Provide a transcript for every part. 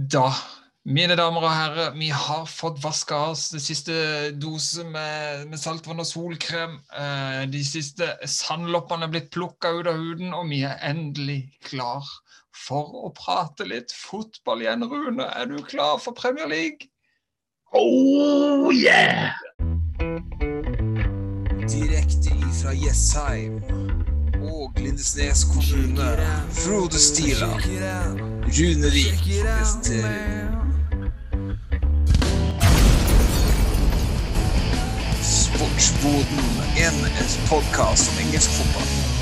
Da, mine damer og herrer, vi har fått vaska oss det siste dose med, med saltvann og solkrem. Eh, de siste sandloppene er blitt plukka ut av huden, og vi er endelig klar for å prate litt fotball igjen, Rune. Er du klar for Premier League? Oh yeah! Direkte ifra Jessheim og Lindesnes kommune. Frode Stila. Runevik presenterer Sportsboden, en podkast om engelsk fotball.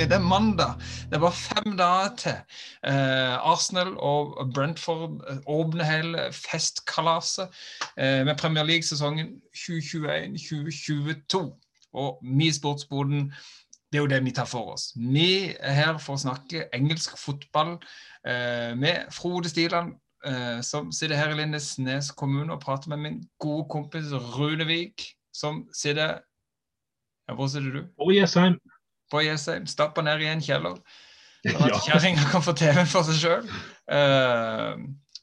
Endelig. Det er mandag. Det er bare fem dager til. Eh, Arsenal og Brentford eh, åpner hele festkalaset eh, med Premier League-sesongen 2021-2022. Og vi i Sportsboden, det er jo det vi tar for oss. Vi er her for å snakke engelsk fotball eh, med Frode Stiland, eh, som sitter her i Lindesnes kommune og prater med min gode kompis Runevik, som sitter ja, Hvor sitter du? Oh yes, I'm. På Jessheim, stappa ned i en kjeller. Sånn Ja. at kjerringa kan få TV for seg sjøl.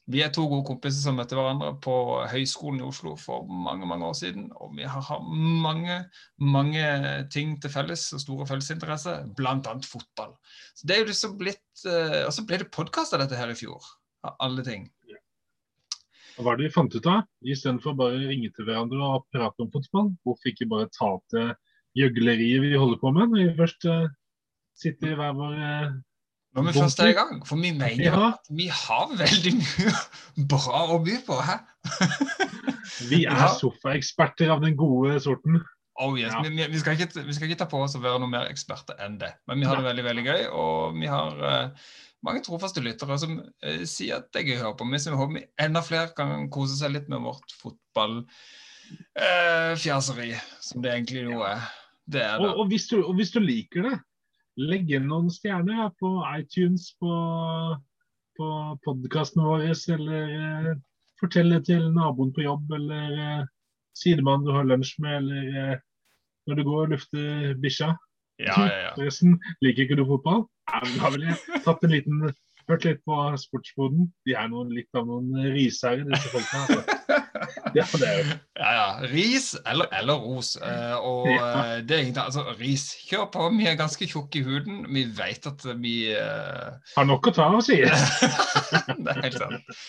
vi er to gode kompiser som møtte hverandre på Høgskolen i Oslo for mange mange år siden. Og vi har hatt mange mange ting til felles og store fellesinteresser, bl.a. fotball. Så det er jo liksom blitt uh, Og så ble det podkast av dette her i fjor, av alle ting. Hva er det vi fant ut av? Istedenfor bare å ringe til hverandre og prate om fotball, hvorfor ikke bare ta det gjøgleriet vi holder på med når vi først eh, sitter i hver vår eh, Når vi først er i gang. For vi mener jo Ja. at vi har veldig mye bra å by på. Hæ? Vi er Ja. sofaeksperter av den gode sorten. Oh yes. Ja. vi, vi, skal ikke, vi skal ikke ta på oss å være noe mer eksperter enn det. Men vi har det veldig veldig gøy, og vi har uh, mange trofaste lyttere som uh, sier at det er gøy å høre på. Vi som håper vi enda flere kan kose seg litt med vårt fotballfjaseri, som det egentlig jo er. Det er Og, det. og, hvis du, og hvis du liker det, legg igjen noen stjerner ja, på iTunes, på, på podkasten vår, eller eh, fortell det til naboen på jobb, eller eh, sidemannen du har lunsj med, eller eh, når du går og lufter bikkja. Ja, ja, ja. Forresten, liker ikke du fotball? Ja, men har vel tatt en liten Hørt litt på Sportsboden. De er noen, litt av noen risere, disse folka. Altså. Ja, det er jo Ja, ja. Ris eller, eller ros. Eh, og Ja. eh, det er egentlig Altså, ris. Kjør på. Vi er ganske tjukke i huden. Vi vet at vi uh... har nok å ta av, sier det er helt sant.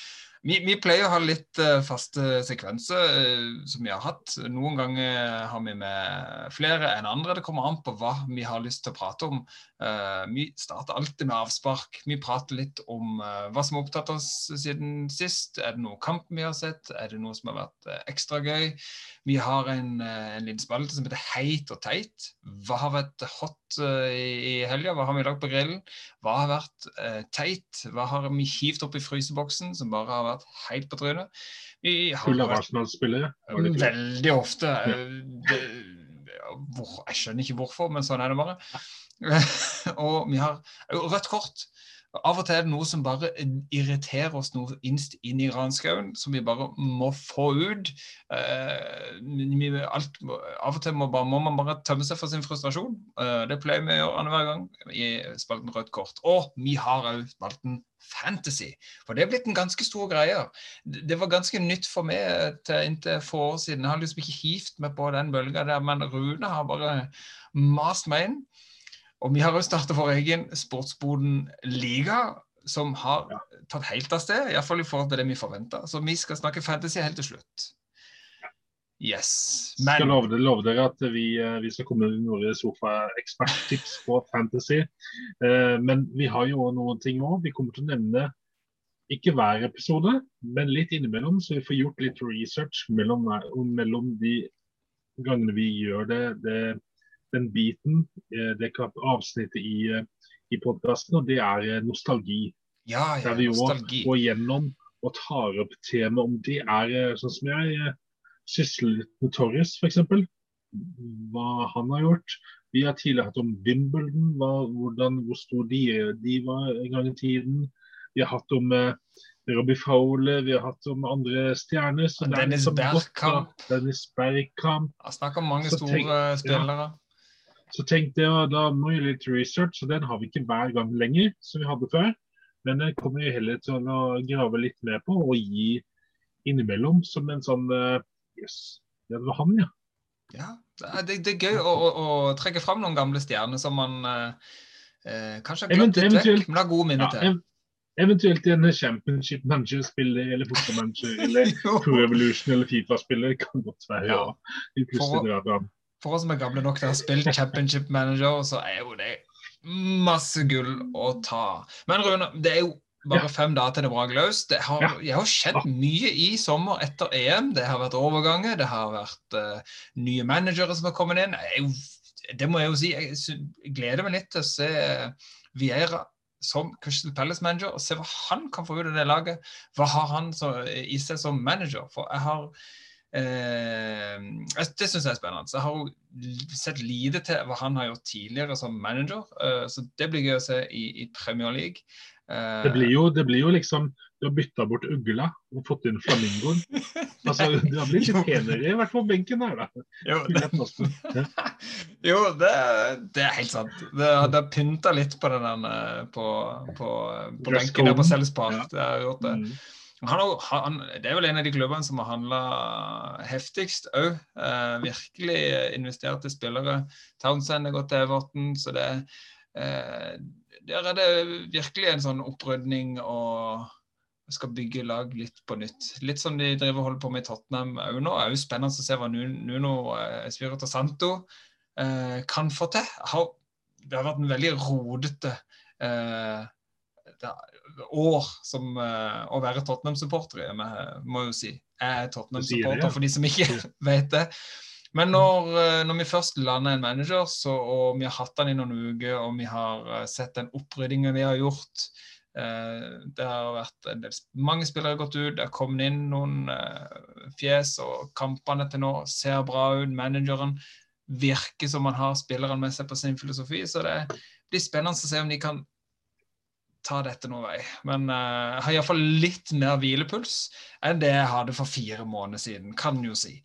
Vi, vi pleier å ha litt uh, faste sekvenser uh, som vi har hatt. Noen ganger har vi med flere enn andre. Det kommer an på hva vi har lyst til å prate om. Uh, vi starter alltid med avspark. Vi prater litt om eh, hva som har opptatt oss siden sist. Er det noe kamp vi har sett? Er det noe som har vært eh, ekstra gøy? Vi har en, eh, en liten spalte som heter Heit og teit. Hva har vært hot eh, i, helga? Hva har vi lagd på grillen? Hva har vært eh, teit? Hva har vi hivt opp i fryseboksen som bare har vært helt på trynet? Vi har Full av Arsenal-spillere. veldig ofte eh, det, Jeg skjønner ikke hvorfor, men sånn er det bare. og vi har rødt kort. Av og til er det noe som bare irriterer oss noe innst inn i ranskauen, som vi bare må få ut. Eh, alt, av og til må, bare, må man bare tømme seg for sin frustrasjon. Eh, det pleier vi å gjøre annenhver gang i spalten Rødt kort. Og vi har òg spalten Fantasy, for det er blitt en ganske stor greie. Det var ganske nytt for meg til inntil få år siden. Jeg har liksom ikke hivt meg på den bølga der, men Rune har bare mast meg inn. Og vi har jo starta vår egen Sportsboden-liga, som har Ja. tatt helt av sted. Iallfall i forhold til det vi forventa. Så vi skal snakke fantasy helt til slutt. Yes. Skal love, love dere at vi, eh, vi skal komme med noen sofaeksperttips på fantasy. Eh, Men vi har jo noen ting òg. Vi kommer til å nevne ikke hver episode, men litt innimellom, så vi får gjort litt research mellom, mellom de gangene vi gjør det. det den biten, eh, det avsnittet i, eh, i podkasten, og det er eh, nostalgi. ja, ja, Der vi nostalgi. går gjennom og tar opp tema om det er sånn som jeg sysler med Torres, f.eks. Hva han har gjort. Vi har tidligere hatt om Wimbledon, hva, hvordan, hvor stor de, de var en gang i tiden. Vi har hatt om eh, Robbie Fowler, vi har hatt om andre stjerner. Er Dennis liksom Bergkamp. Dennis Bergkamp. Jeg snakker om mange Så store tenk- spillere. Så tenkte jeg, da må jeg litt research, og den har vi ikke hver gang lenger, som vi hadde før. Men den kommer vi heller til å grave litt mer på og gi innimellom som en sånn eh, yes, det var han, ja. Ja, det det, er gøy å, å, å trekke fram noen gamle stjerner som man eh, eh, kanskje har glemt litt vekk, men har gode minner ja til. ev eventuelt en championship manager-spiller eller fotballmanager eller Pro Evolution eller Fifa-spiller kan godt være. Ja. Ja. Vi plutselig For- drar fram. For oss som er gamle nok til å ha spilt Championship Manager, så er jo det masse gull å ta. Men Rune, det er jo bare fem dager til det braker løs. Det har, Ja. har skjedd mye i sommer etter EM. Det har vært overganger, det har vært uh, nye managere som har kommet inn. Jeg, det må jeg jo si. Jeg jeg gleder meg litt til å se Vieira som Crystal Palace-manager og se hva han kan få ut av det laget. Hva har han så, i seg som manager? For jeg har det syns jeg er spennende. Så jeg har jo sett lite til hva han har gjort tidligere som manager, eh, så det blir gøy å se i, i Premier League. Eh, Det blir, jo, det blir jo liksom Du har bytta bort ugla og fått inn flamingoen. Altså, det har blitt litt penere, i hvert fall benken her, da. jo, det, jo det, det er helt sant. Det, det har pynta litt på den på, på, på benken der på. Park. Ja. Det har gjort det. Mm. Han, har, han, det er vel en av de klubbene som har handla heftigst òg. Eh, virkelig investerte spillere. Townsend er gått til Everton, så det eh, Der er det virkelig en sånn opprydning og skal bygge lag litt på nytt. Litt som de driver holder på med i Tottenham òg nå. Det er jo spennende å se hva Nuno eh, Espirito Santo eh, kan få til. Har, det har vært en veldig rodete eh, år som eh, å være Tottenham-supporter i, må jeg- jo si. Jeg er Tottenham-supporter, for de som ikke vet det. Men når, eh, når vi først lander en manager, så, og vi har hatt han i noen uker, og vi har eh, sett den oppryddingen vi har gjort Det har vært del, Mange spillere har gått ut, det har kommet inn noen fjes, og kampene til nå ser bra ut. Manageren virker som han har spillerne med seg på sin filosofi, så det blir spennende å se om de kan ta dette noen vei. Men eh, jeg har iallfall litt mer hvilepuls enn det jeg hadde for fire måneder siden, kan jo si.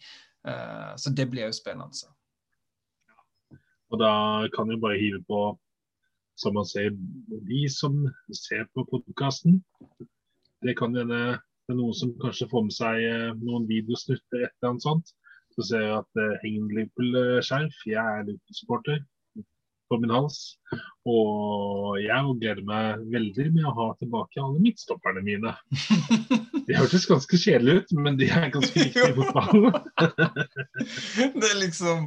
Uh, så det blir jo spennende. Så. Og da kan jeg bare hive på, som man ser, de som ser på podkasten. Det kan hende det er noen som kanskje får med seg eh, noen videosnutter et eller annet sånt. Så ser jeg at det henger en Liverpool-skjerf. Jeg er Liverpool-supporter på min hals. Og jeg gleder meg veldig med å ha tilbake alle midtstopperne mine. De hørtes ganske kjedelig ut, men de er ganske viktige i fotballen. det er liksom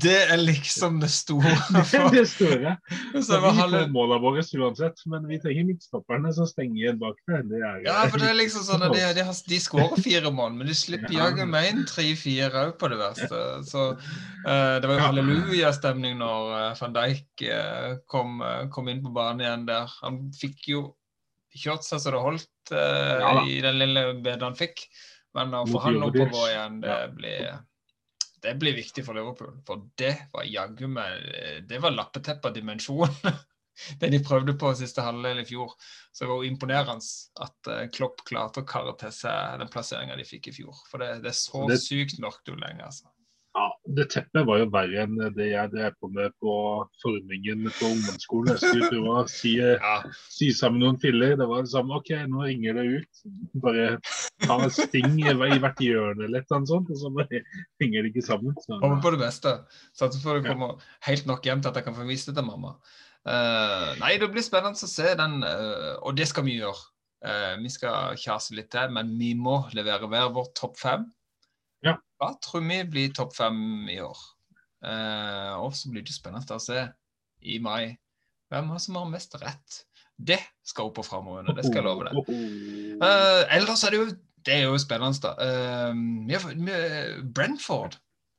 Det er liksom det store. Det er det store. Så vi får måla våre uansett, men vi trenger midtstopperne som stenger igjen bak der. Det er, Ja, for det er liksom sånn at de, de, har- de skårer fire mål, men de slipper Ja. jaggu meg inn tre-fire òg på det verste. Så uh, det var jo Ja. hallelujastemning når uh, van Dijk eh, kom, eh, kom inn på banen igjen der. Han fikk jo kjørt seg så det holdt eh, Ja i den lille bedet han fikk. Men å få han oppover igjen, det blir det blir viktig for Liverpool. For det var jaggu meg Det var lappeteppe av dimensjon. det de prøvde på siste halvdel i fjor. Så det var jo imponerende at Klopp klarte å karre til seg den plasseringa de fikk i fjor. For det, det er så Det- sykt mørkt ut lenge, altså. Ja, det teppet var jo verre enn det jeg drev på med på formingen på ungdomsskolen. Jeg skulle prøve å si, Ja. si sammen noen filler. Det var liksom OK, nå ringer det ut. Bare ta en sting i hvert hjørne eller noe sånt, og så bare henger det ikke sammen. Så, Håper på det beste. Satser på det Ja. kommer helt nok hjem til at jeg kan få vist det til mamma. Uh, nei, det blir spennende å se den, uh, og det skal vi gjøre. Uh, vi skal kjase litt til, men vi må levere hver vår topp fem. Hva tror vi blir topp fem i år? Eh, og så blir det spennende å se i mai hvem som har mest rett. Det skal opp og fram. Det skal jeg love deg. Eh, ellers er det jo Det er jo spennende, da. Eh, Brentford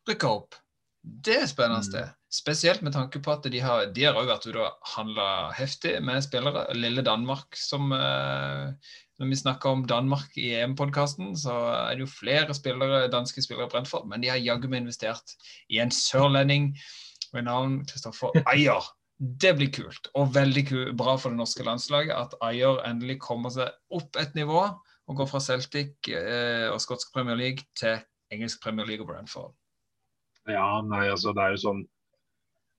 rykker opp. Det er spennende. Mm. Spesielt med tanke på at de har de har vært ute og handla heftig med spillere. Lille Danmark som eh, Når vi snakker om Danmark i EM-podkasten, så er det jo flere spillere, danske spillere i Brentford, men de har jaggu meg investert i en sørlending med navn Kristoffer Ayer. Det blir kult, og veldig kult, bra for det norske landslaget at Ayer endelig kommer seg opp et nivå og går fra Celtic eh, og skotsk Premier League til engelsk Premier League og Brentford. Ja, nei, altså det er jo sånn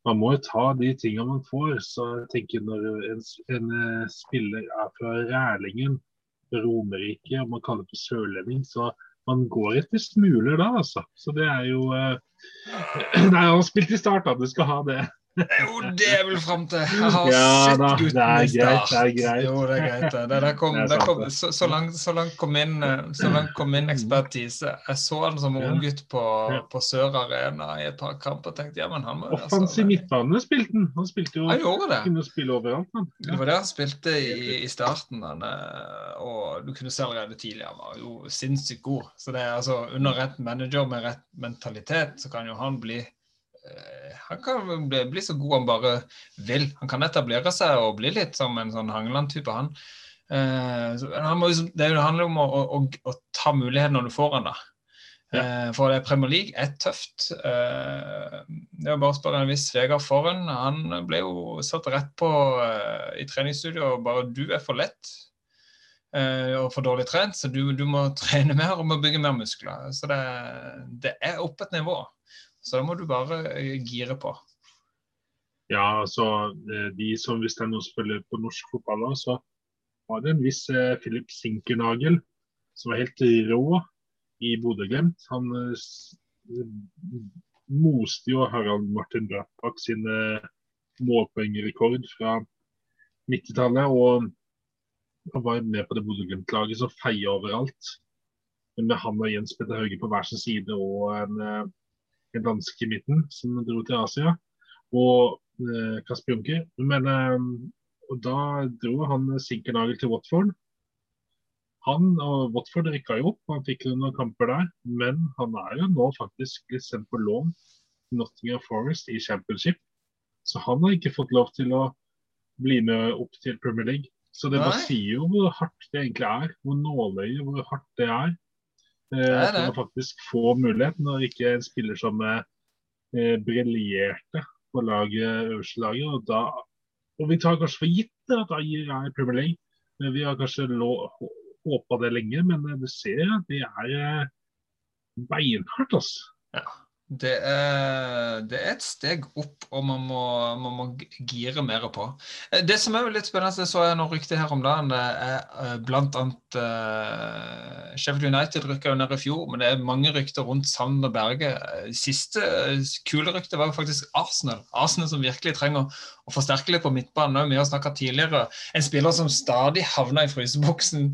Man må jo ta de tingene man får. Så jeg tenker når en, en eh, spiller er fra Rælingen, Romerike, og man kaller det for sørlending, så man går etter smuler da, altså. Så det er jo eh, Nei, han har spilt i start, da. Du skal ha det. Det er jo det jeg vil fram til. Jeg har Ja sett da, gutten det er i greit, start. det er greit. Jo, det er greit. det. Det der kom, Det er kom, så, så, langt, så, langt kom min, eh, så langt kom min ekspertise. Jeg så han som Ja. unggutt på, på Sør Arena i et par kamper og tenkte ja, men han må Offensiv midtbane spilte han. Han spilte jo Han gjorde det. kunne spille overalt, han. Det var det han spilte i, i starten. Han, eh, og du kunne se allerede tidlig han var jo sinnssykt god. Så det er altså under rett manager med rett mentalitet, så kan jo han bli Han kan bli, så god han bare vil. Han kan etablere seg og bli litt som en sånn Hangeland-type, han. Eh, han må, liksom- det handler om å, å, å, ta muligheten når du får den, da. Ja. For det Premier League er tøft. Eh, Det er bare å spørre en viss Vegard Forhen. Han ble jo satt rett på eh, i treningsstudio og bare 'du er for lett' eh, og for dårlig trent, så du, du må trene mer og må bygge mer muskler. Så det, det er opp et nivå. Så da må du bare eh, gire på. Ja, altså eh, de som hvis det er noen spiller på norsk fotball så var det en viss eh, Philip Sinkernagel som var helt rå i Bodø-Glimt. Han eh, moste jo Harald Martin Brattbakk sin eh, målpoengrekord fra 90-tallet. Og han var med på det Bodø-Glimt-laget som feia overalt. Med han og Jens Petter Hauge på hver sin side og en, eh, en danske i midten som dro til Asia. Og eh, Kasper Junker. Men eh, og da dro han Sinkernagel til Watford. Han og Watford rykka jo opp, han fikk noen kamper der. Men han er jo nå faktisk litt sendt på lån til Nottingham Forest i Championship. Så han har ikke fått lov til å bli med opp til Premier League. Så det bare sier jo hvor hardt det egentlig er. Hvor nåløyet, hvor hardt det er. Eh, er det. Faktisk få mulighet når ikke en spiller som eh, briljerte på laget, øverste laget. Og, da, og vi tar kanskje for gitt at Ayer er i Premier League. Men Vi har kanskje håpa det lenge, men du ser at det er eh, beinhardt. altså. Det er, det er et steg opp, og man må, man må gire mer på. Eh, Det som er litt spennende, så jeg noen rykter her om dagen, det er eh, blant annet eh, Sheffield United rykka jo ned i fjor, men det er mange rykter rundt Sand og Berge. Siste kule rykte var jo faktisk Arsenal. Arsenal som virkelig trenger å forsterke litt på midtbanen. Det er jo tidligere. En spiller som stadig havna i fryseboksen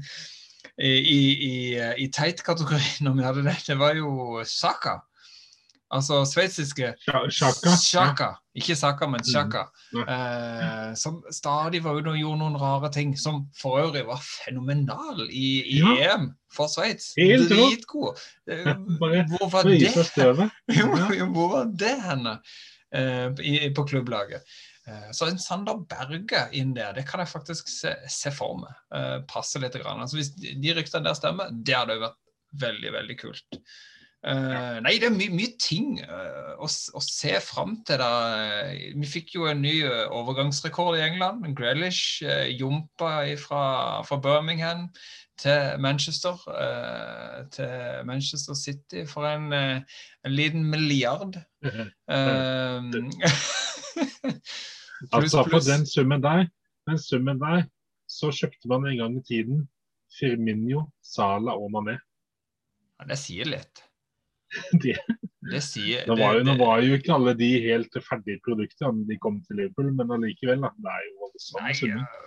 i, i, i, i teit-kategorien, om vi hadde det, det var jo Saka. Altså sveitsiske Sja- Sjaka. Sjaka. Ikke Saka, men Sjaka. Ja. Eh, som stadig var ute og gjorde noen rare ting. Som for øvrig var fenomenal i, i Ja. EM for Sveits. Dritgod. Eh, Hvor var det? Hvor var det henne eh, på klubblaget? Eh, Så en Sander Berge inn der, det kan jeg faktisk se, se for meg. Eh, passe litt. Grann. Altså, hvis de de ryktene der stemmer, det hadde jo vært veldig, veldig kult. Eh, nei, det er my mye ting uh, å, å se fram til. da. Vi fikk jo en ny eh, overgangsrekord i England. Grealish uh, jumpa fra, fra Birmingham til Manchester. eh, til Manchester City for en, eh, en liten milliard. Eh, pluss, Altså For den summen der, den summen der, så kjøpte man en gang i tiden Firminio, Sala og Mané. Ja, det sier litt. Det, Det sier nå, var jo, det- nå det- var jo ikke alle de helt ferdige produktene da de kom til Liverpool, men allikevel. Det er jo voldsomme summer. øh,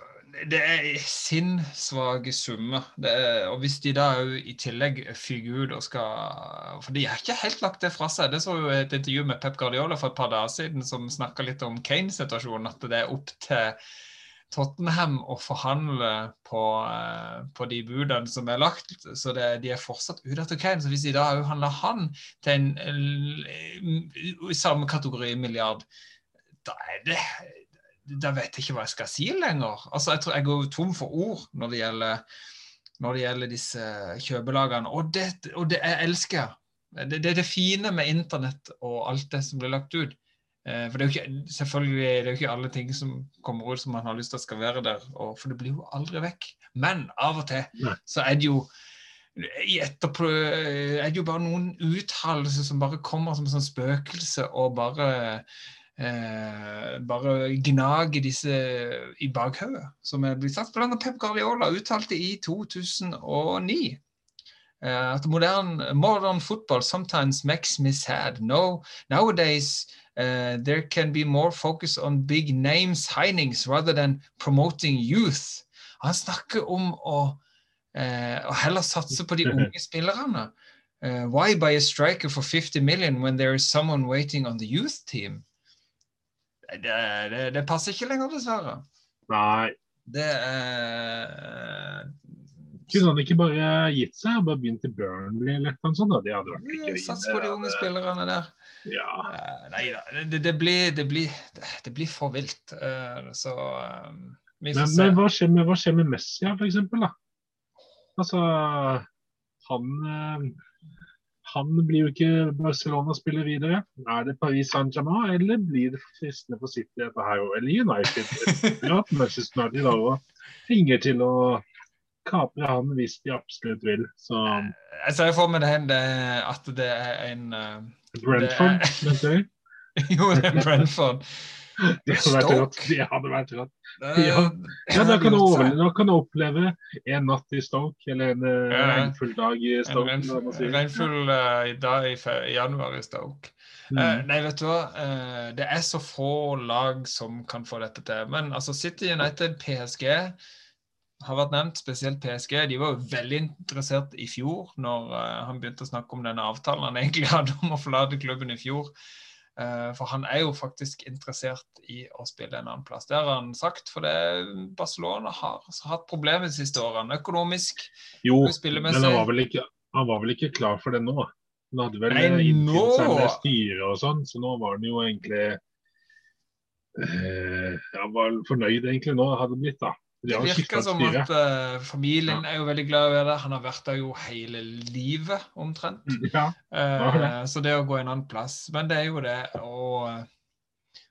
det er sinnssvake summer. Det er, og hvis de da i tillegg fyker ut og skal For de har ikke helt lagt det fra seg. Det så jo et intervju med Pep Guardiola for et par dager siden som snakka litt om Kane-situasjonen. At det er opp til Tottenham å forhandle på, eh, på de budene som er lagt. Så det, de er fortsatt ute etter Kane. Så hvis de da òg handler han til en eh, i samme kategori milliard, da er det da vet jeg ikke hva jeg skal si lenger. Altså, jeg tror jeg går tom for ord når det gjelder, når det gjelder disse kjøpelagene. Og det, og det jeg elsker jeg. Det, det er det fine med internett og alt det som blir lagt ut. Eh, For det er jo ikke, selvfølgelig det er jo ikke alle ting som kommer ut som man har lyst til at skal være der, og, for det blir jo aldri vekk. Men av og til Nei. så er det jo i etterpå er det jo bare noen uttalelser som bare kommer som sånn spøkelse og bare eh, bare gnager disse i bakhodet, som er blitt sagt. Blant annet Pep Guardiola uttalte i 2009 eh, at modern, modern football sometimes makes me sad. No, nowadays uh, there can be more focus on big name signings rather than promoting youth. Han snakker om å, uh, å heller satse på de unge spillerne. Uh, why buy a striker for 50 million when there is someone waiting on the youth team? Det, det, det passer ikke lenger, dessverre. Nei, Det er kunne han ikke bare gitt seg og bare begynt i Burnley eller noe sånt? da? De hadde vært like Sats på de unge spillerne der. Ja. Eh, Nei da, det, det, blir, det, blir, det blir for vilt. Eh, Så eh, vi Men, men hva, skjer med, hva skjer med Messi, for eksempel? Da? Altså, han eh, han blir jo ikke Barcelona-spiller videre. Er det Paris Saint-Germain, eller blir det fristende for City dette her òg? Eller United? Ja, Manchester United òg til å kapre han hvis de absolutt vil. Så Jeg ser for meg det, at det er en Brentford, mente du? Jo, det er Brentford. Det hadde vært rått. Det hadde vært rått. Ja. da kan, du oppleve en natt i Stoke, eller en eh, regnfull dag i En Stoke. regnfull, si. regnfull eh, dag i, i januar i Stoke. Eh, Mm. nei, vet du hva. Eh, det er så få lag som kan få dette til. Men altså City United, PSG har vært nevnt, spesielt PSG. De var jo veldig interessert i fjor, når eh, han begynte å snakke om denne avtalen han egentlig hadde om å forlate klubben i fjor. Eh, for han er jo faktisk interessert i å spille en annen plass. Det har han sagt, for det Barcelona har hatt problemer de siste årene. Økonomisk, Jo, spillemessig. men han var, vel ikke, han var vel ikke klar for det nå? Han hadde vel innfridd seg med styret og sånn, så nå var han jo egentlig eh, Han var fornøyd egentlig nå, hadde han blitt, da. De Det virker som at uh, familien er jo veldig glad i det. Han har vært der jo hele livet, omtrent. Ja, var det. Eh, så det å gå en annen plass Men det er jo det å,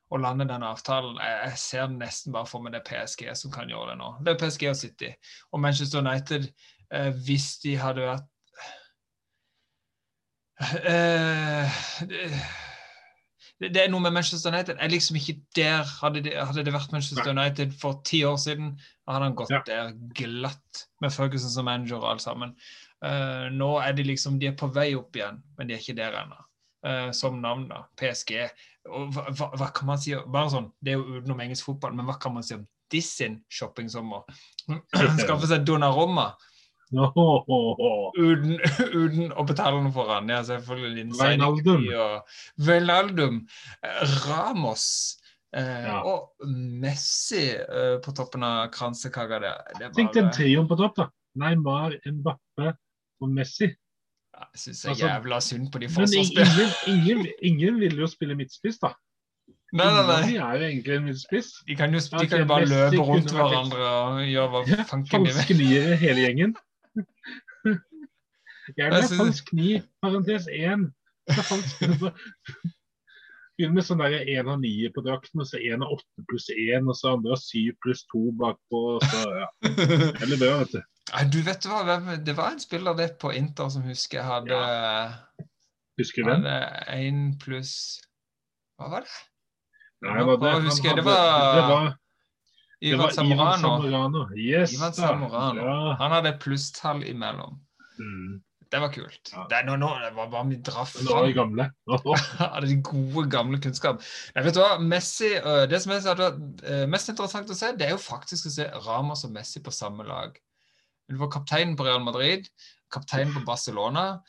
å lande den avtalen jeg, ser nesten bare for meg det er PSG som kan gjøre det nå. Det er PSG og City. Og Manchester United, uh, hvis de hadde vært det, er noe med Manchester United. Jeg liksom ikke der. Hadde det, hadde det vært Manchester United for ti år siden, hadde han gått Ja. der glatt med Ferguson som manager og alt sammen. Uh, nå er de liksom De er på vei opp igjen, men de er ikke der ennå. Uh, som navn, da. PSG. Og hva, hva, kan man si Bare sånn, Det er jo utenom engelsk fotball, men hva kan man si om Dissin shoppingsommer? Skaffe seg Donnarumma Åhåhåhå. uten, uten å betale noe for han. Ja, selvfølgelig. Wijnaldum. Wijnaldum. eh, Ramos. Eh, Ja. Og Messi eh, på toppen av kransekaka der. Det er Tenk den trioen på topp, da. Neymar, Mbappe og Messi. ja, Jeg syns det er Altså, jævla synd på de forsvarsspillerne. ingen, ingen, ingen vil jo spille midtspiss, da. Nei, nei, nei. de er jo egentlig en midtspiss. De kan jo, de Ok, kan jo bare løpe rundt hverandre og gjøre hva Ja, fanken de vil. Falsk niere hele gjengen. Gjerne falsk ni, parentes én. Begynner med sånn der én av ni på drakten, og så én av åtte pluss én, og så andre av syv pluss to bakpå. Så, ja. Eller bra, vet du. Nei, du vet hva, hvem- det var en spiller det på Inter som husker jeg hadde Husker du hvem? Én pluss Hva var det? Nei, jeg å han huske, det var- det var, det Ivan var Ivan. Zamorano. Yes, Ivan Samorano. Ja. Han hadde plusstall imellom. Mm. Det var kult. Ja. Det, nå, nå, det var bare vi drar Nå er de gamle. av de gode, gamle kunnskap. Jeg vet hva? Messi, det som er mest interessant å se, det er jo faktisk å se Ramas og Messi på samme lag. Du var kapteinen på Real Madrid, kapteinen på Barcelona.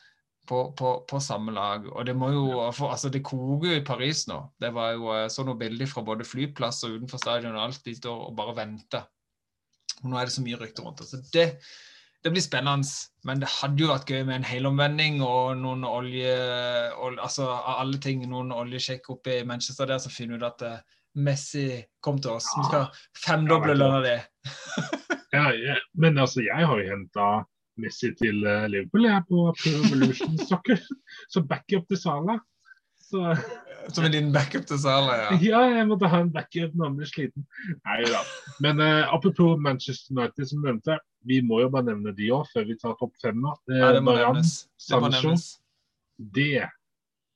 På, på, på samme lag. Og det må jo, for, altså det koker jo i Paris nå. Det var jo sånn så noen bilder fra både flyplass og utenfor stadion og alt. De står og bare venter. Og nå er det så mye rykter rundt det. Så det, det blir spennende. Men det hadde jo vært gøy med en helomvending og noen olje... ol- altså av alle ting, noen oljesjekk oppe i Manchester der som finner ut at eh, Messi kom til oss. Vi skal femdoble Ja, lønna di. Ja, ja. Men altså, jeg har jo henta Messi til eh, Liverpool jeg, på Pro Evolution Soccer. Så backup til Sala. Så Som en liten backup til Salah, ja. Ja, jeg måtte ha en backup når han ble sliten. Nei da. Men eh, apropos Manchester United, som du nevnte. Vi må jo bare nevne de òg, før vi tar topp fem. da. Eh, ja det må Varane, nevnes. Det må Sancho. nevnes. Det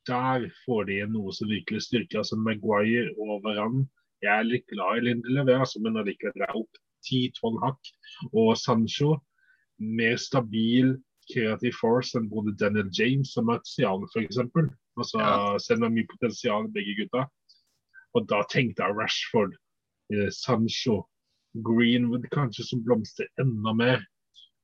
Der får de noe som virkelig styrker. Altså Maguire og Varan. Jeg er litt glad i Lindelöf, altså, men allikevel er opp 10-12 hakk. Og Sancho mer stabil kreativ force enn både Daniel James og Martial f.eks. Altså, Ja. Selv om det er mye potensial i begge gutta. Og da tenkte jeg Rashford, eh, Sancho, Greenwood kanskje som blomstrer enda mer.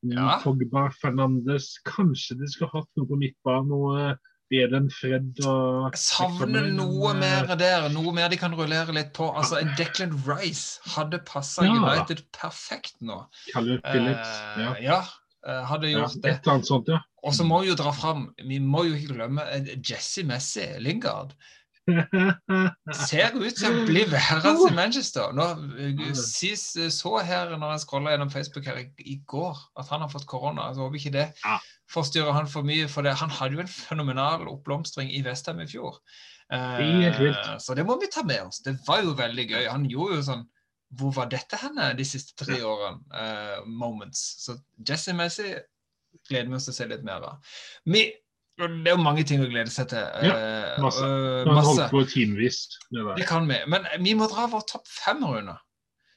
Ja. Fogba, Fernandes. Kanskje de skulle hatt noe på midtbanen. Noe bedre enn Fred og Jeg savner noe eh, mer der. Noe mer de kan rullere litt på. Altså, en Declan Rice hadde passa Ja. United perfekt nå. Calvin Phillips. Uh, Ja. ja, eh, hadde Ja, gjort et det. annet sånt, ja. Og så må vi jo dra fram Vi må jo ikke glemme eh, Jesse Messi, Lingard. Ser ut som å bli værende i Manchester. Nå, eh, sist eh, så her når jeg scrolla gjennom Facebook her i, går, at han har fått korona. Så håper ikke det Ja. forstyrrer han for mye. For det, han hadde jo en fenomenal oppblomstring i Vestheim i fjor. Eh, så det må vi ta med oss. Det var jo veldig gøy. Han gjorde jo sånn Hvor var dette henne de siste tre årene? Uh, moments. Så Jesse Messi gleder vi oss til å se litt mer av. Vi, det er jo mange ting å glede seg til. Ja, masse. Uh, masse. holdt på timevis det. Det kan vi. Men vi må dra vår topp fem, runde.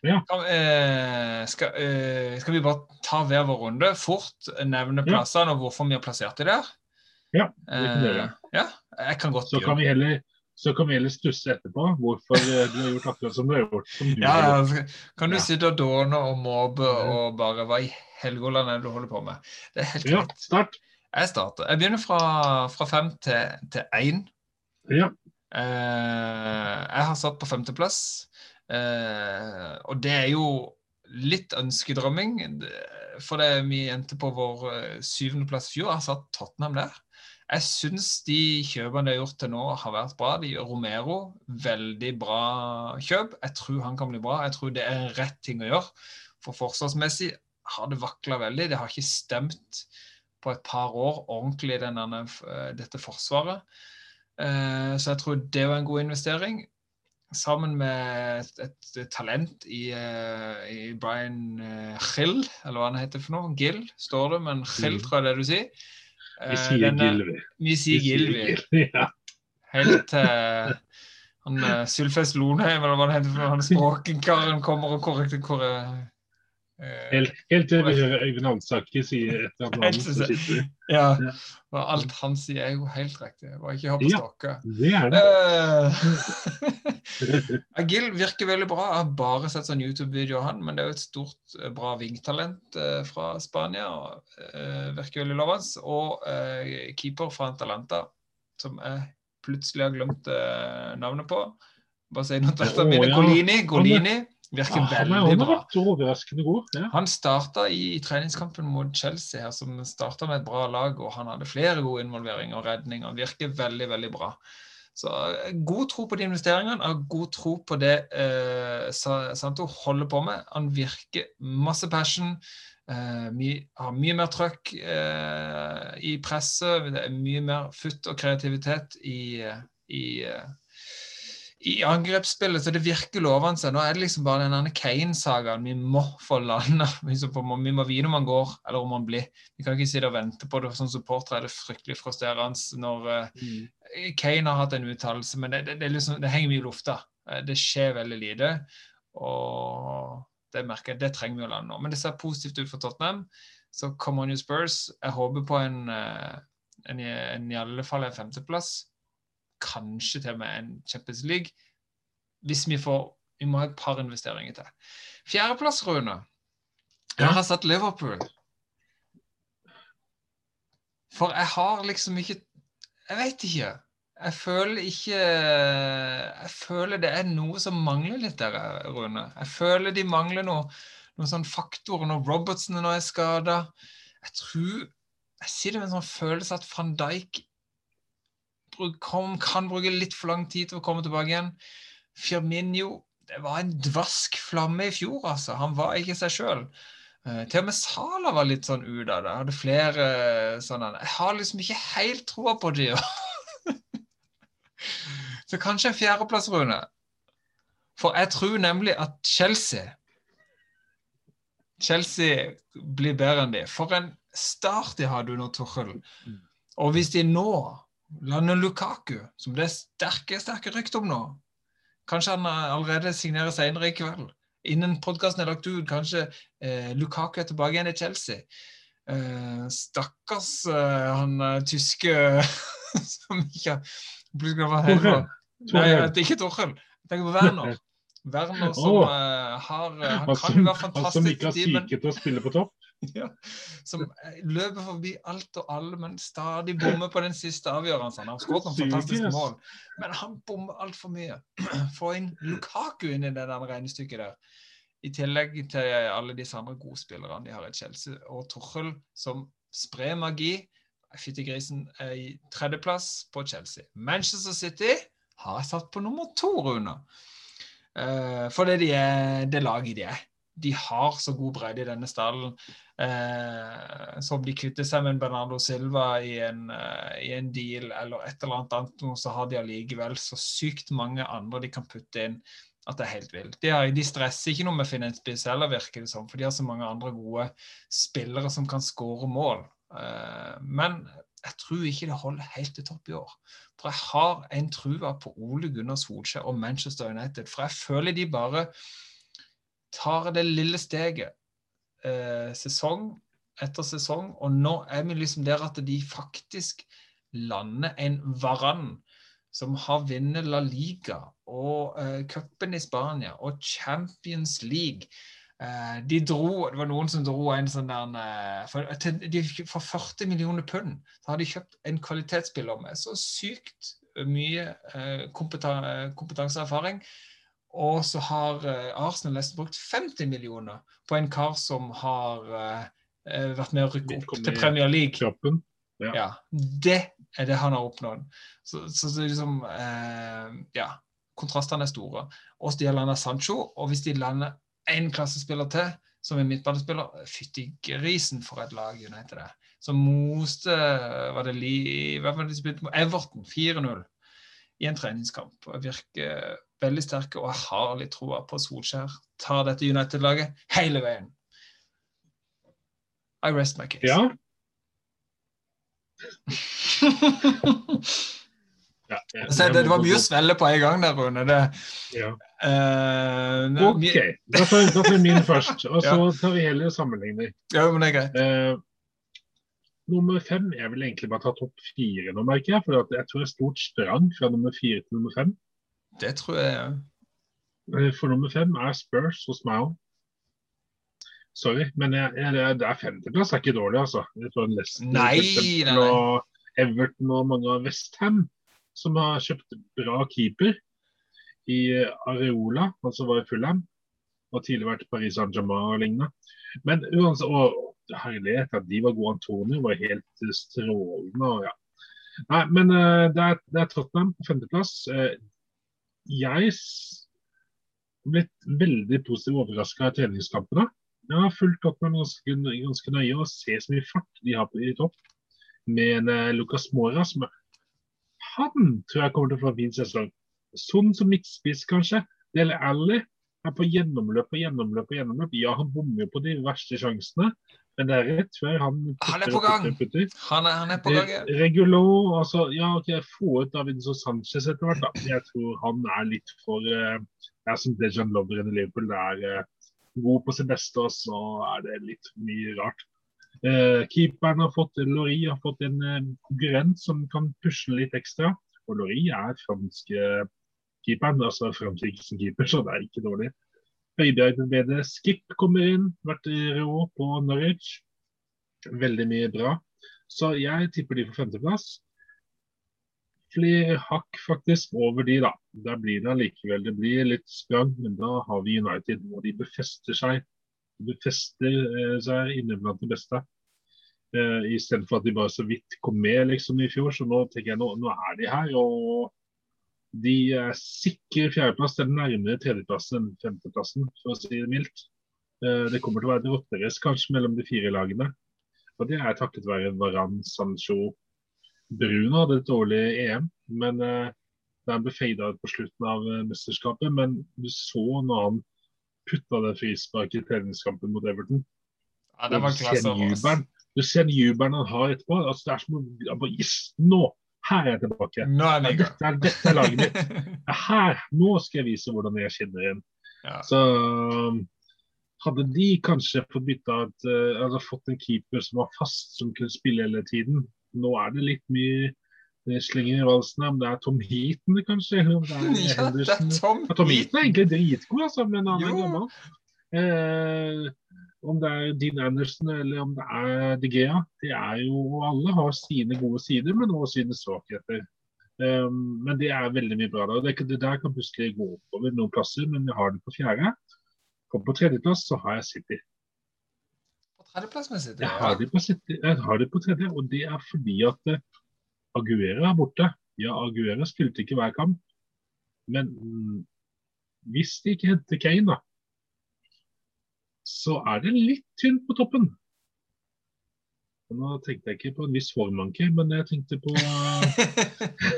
Ja. Eh, skal, eh, skal vi bare ta hver vår runde? Fort nevne Ja. plassene og hvorfor vi har plassert dem der? Ja, det kan dere. Eh, ja, jeg kan godt Så kan vi heller, så kan vi heller stusse etterpå hvorfor eh, du har gjort akkurat som du har gjort. Som du Ja, har kan du Ja. sitte og dåne og måpe og bare Hva i Helgoland er det du holder på med? Det er helt ja greit. start. Jeg starter. Jeg begynner fra, fra fem til, til én. Ja. Eh, jeg har satt på femteplass. Eh, og det er jo litt ønskedrømming. For det vi endte på vår eh, syvendeplass i fjor. Jeg har satt Tottenham der. Jeg syns de kjøpene de har gjort til nå, har vært bra. De Romero, veldig bra kjøp. Jeg tror han kan bli bra. Jeg tror det er rett ting å gjøre. For forsvarsmessig har det vakla veldig. Det har ikke stemt på et par år ordentlig, denne, eh, dette forsvaret. Eh, Så jeg tror det var en god investering. Sammen med et, et talent i, eh, i Brian Gill, eller hva han heter for noe. Gill, står det, men Gill Mm. tror jeg det du sier. Vi Eh, sier denne- Gilvi. Vi sier Gilvi. Gill, Ja. Helt til han uh, Sylfest Lonheim, eller hva det heter, han språkenkaren kommer og korrekter eh, Helt, helt til vi hører Øyvind Alsaker si et eller annet det-. Ja. Og alt han sier, er jo helt riktig. Bare ikke hør på Ja. Stokke. Det er det. Eh, virker veldig bra. Jeg har bare sett sånn YouTube-video av han, men det er jo et stort, eh, bra vingtalent eh, fra Spania. og eh, Virker veldig lovende. Og eh, keeper fra Atalanta, som jeg plutselig har glemt eh, navnet på. Bare si noe til dette. mine. Golini. Golini virker Ja, er veldig han bra. overraskende god. Ja. Han starta i treningskampen mot Chelsea, her, som starta med et bra lag, og han hadde flere gode involveringer og redninger. Virker veldig, veldig bra. Så god tro på de investeringene, og god tro på det eh, Santo holder på med. Han virker masse passion. Eh, my, har mye mer trøkk eh, i presset. Det er mye mer futt og kreativitet i, eh, i eh, i angrepsspillet, så det virker lovende. Nå er det liksom bare den Kane-sagaen vi må få landa. Vi må vite om han går, eller om han blir. Vi kan ikke sitte og vente på det. Som supporter er det fryktelig frustrerende når mm. Kane har hatt en uttalelse, men det, det, det, liksom, det henger mye i lufta. Eh, Det skjer veldig lite. Og det merker jeg, det trenger vi å lande nå. Men det ser positivt ut for Tottenham. Så come on you Spurs. Jeg håper på en, eh, en, en i alle fall en femteplass kanskje til og med en Champions League. Hvis vi får Vi må ha et par investeringer til. Fjerdeplass, Rune. Jeg har satt Liverpool. For jeg har liksom ikke Jeg vet ikke. Jeg føler ikke Jeg føler det er noe som mangler litt der, Rune. Jeg føler de mangler noe, noen sånne faktorer når Robertsen nå er skada. Jeg tror Jeg sitter med en sånn følelse at van Dijk kom, kan bruke litt for lang tid til å komme tilbake igjen. Firminio det var en dvask flamme i fjor, altså. Han var ikke seg sjøl. Uh, til og med Sala var litt sånn ut av det. Hadde flere sånne Jeg har liksom ikke helt troa på det. Så kanskje en fjerdeplass, Rune. For jeg tror nemlig at Chelsea Chelsea blir bedre enn de. For en start de hadde under Tuchel. Og hvis de nå lander Lukaku, som det er sterke, sterke rykter om nå Kanskje han allerede signerer senere i kveld. Innen podkasten er lagt ut, kanskje eh, Lukaku er tilbake igjen i Chelsea. Eh, stakkars eh, han eh, tyske som ikke plutselig var her. Nei, er ikke Torhild. Jeg tenker på Werner. Werner som oh. eh, har eh, Han kan jo være han som ikke har psyke til å spille på topp. ja, som eh, løper forbi alt og alle, men stadig bommer på den siste avgjørelsen. Han har skåret noen fantastiske mål, men han bommer altfor mye. Få inn Lukaku inn i det der regnestykket der. I tillegg til alle disse andre gode spillerne de har i Chelsea. Og Tuchel som sprer magi. Fyttegrisen er i tredjeplass på Chelsea. Manchester City har satt på nummer to, Rune. Uh, fordi de er det laget de er. De har så god bredde i denne stallen. Eh, om de kvitter seg med Bernardo Silva i en, eh, i en deal eller et eller annet annet, så har de allikevel så sykt mange andre de kan putte inn at det er helt vilt. De, de stresser ikke noe med å heller, virker det som, for de har så mange andre gode spillere som kan skåre mål. Eh, men jeg tror ikke det holder helt til topp i år. For jeg har en trua på Ole Gunnar Solskjær og Manchester United. For jeg føler de bare tar det lille steget eh, sesong etter sesong, og nå er vi liksom der at de faktisk lander en Varan som har vunnet La Liga og eh, cupen i Spania og Champions League. Eh, de dro, Det var noen som dro en sånn der eh, for, de, for 40 millioner pund så har de kjøpt en kvalitetsspiller med så sykt mye eh, og kompetanse og så har eh, Arsenal nesten brukt 50 millioner på en kar som har eh, eh, vært med å rykke opp til Premier League. Kroppen. Ja. Ja, Det er det han har oppnådd. Så, så, så liksom eh, Ja. Kontrastene er store. Og de har landa Sancho, og hvis de lander én klassespiller til, som er midtbanespiller, fytti grisen for et lag United er. Så moste var det li, hva var det de spilte mot Everton 4-0 i en treningskamp. Og virker veldig sterke, og jeg har litt troa på Solskjær. Tar dette United-laget hele veien. I rest my case. Ja. ja jeg- jeg det, det var mye å svelle på en gang der, Rune. Det, Ja. uh, OK, da får, da min først. Og så tar vi heller sammenligner. Ja, men det er greit. Eh, nummer fem er vel egentlig bare tatt opp fire nå, merker jeg. For jeg tror det er stort sprang fra nummer fire til nummer fem. Det tror jeg ja. Eh, For nummer fem er Spurs hos meg òg. Sorry, men jeg, jeg, det er- det er femteplass er ikke dårlig, altså. Jeg Leicester Nei, nei, nei. og Everton og mange av Westham, som har kjøpt bra keeper i Areola, altså var i Fulham, og tidligere vært Paris Saint-Germain og lignende. Men uansett, og herlighet at de var gode. Antonio var helt strålende. og ja. Nei, men eh, det, er, er Tottenham på femteplass. Eh, jeg har blitt veldig positivt overraska av treningskampene. Jeg har fulgt Tottenham ganske, ganske nøye og ser så mye fart de har på i topp. Med eh, Lucas Mora som er Han tror jeg kommer til å få en fin sesong. Sånn som midtspiss, kanskje. Dele Alli er på gjennomløp og gjennomløp og gjennomløp. Ja, han bommer jo på de verste sjansene, men det er rett før han Han er putter på gang. putter putter. Han er, han er på gang. ja. Eh, Regulo, altså, ja, ok, få ut Davinson Sanchez etter hvert. da. Jeg tror han er litt for uh, Det er som Dejan Lovren i Liverpool. Det er uh, god på sitt beste, og så er det litt mye rart. Uh, keeperen har fått, Lori har fått en eh, konkurrent som kan pushe litt ekstra. Og Lori er franske keeperen, altså fransk keeper, så det er ikke dårlig. Bedre. Skip kommer inn, vært rå på Norwich. Veldig mye bra. Så jeg tipper de får femteplass. Flere hakk faktisk over de, da. Der blir det allikevel det blir litt sprang, men da har vi United, og de befester seg. De befester eh, seg inne blant de beste. Eh, Istedenfor at de bare så vidt kom med liksom i fjor. Så nå tenker jeg nå, nå er de her. Og de er sikre fjerdeplass. Det er nærmere tredjeplassen enn femteplassen, for å si det mildt. Eh, det kommer til å være et rotterace kanskje mellom de fire lagene. Og det er takket være Varan, Sancho, Bruno hadde et dårlig EM, men der han ble fada ut på slutten av eh, mesterskapet. Men du så når han putta det frisparket i treningskampen mot Everton. Ja, det var du ser klasse. Du ser jubelen han har etterpå. Altså, det er som å yes, Nå! Her er jeg tilbake. Nå er jeg det dette, er, dette er laget mitt. Her! Nå skal jeg vise hvordan jeg skinner inn. Ja. Så hadde de kanskje fått bytta eh, altså fått en keeper som var fast, som kunne spille hele tiden. Nå er det litt mye slenger i valsen. her, Om det er Tom Heaton, kanskje? Det er Ja, det er Tom Ja, Tom Heaton er egentlig dritgod, altså, men han er gammel. Eh, om det er Dean Anderson eller om det er De Gea. Det er jo, Alle har sine gode sider, men også sine svakheter. Um, men det er veldig mye bra. da. Det, det der kan plutselig gå oppover noen plasser, men vi har det på fjerde. Og på tredjeplass så har jeg City. På tredjeplass med City. Jeg har det på, City, jeg har det på tredje, og det er fordi at Aguera er borte. Ja, Aguera spilte ikke hver kamp, men mm, hvis de ikke henter Kane, da, så er det litt tynt på toppen. Nå tenkte jeg ikke på en viss hårmanke, men jeg tenkte på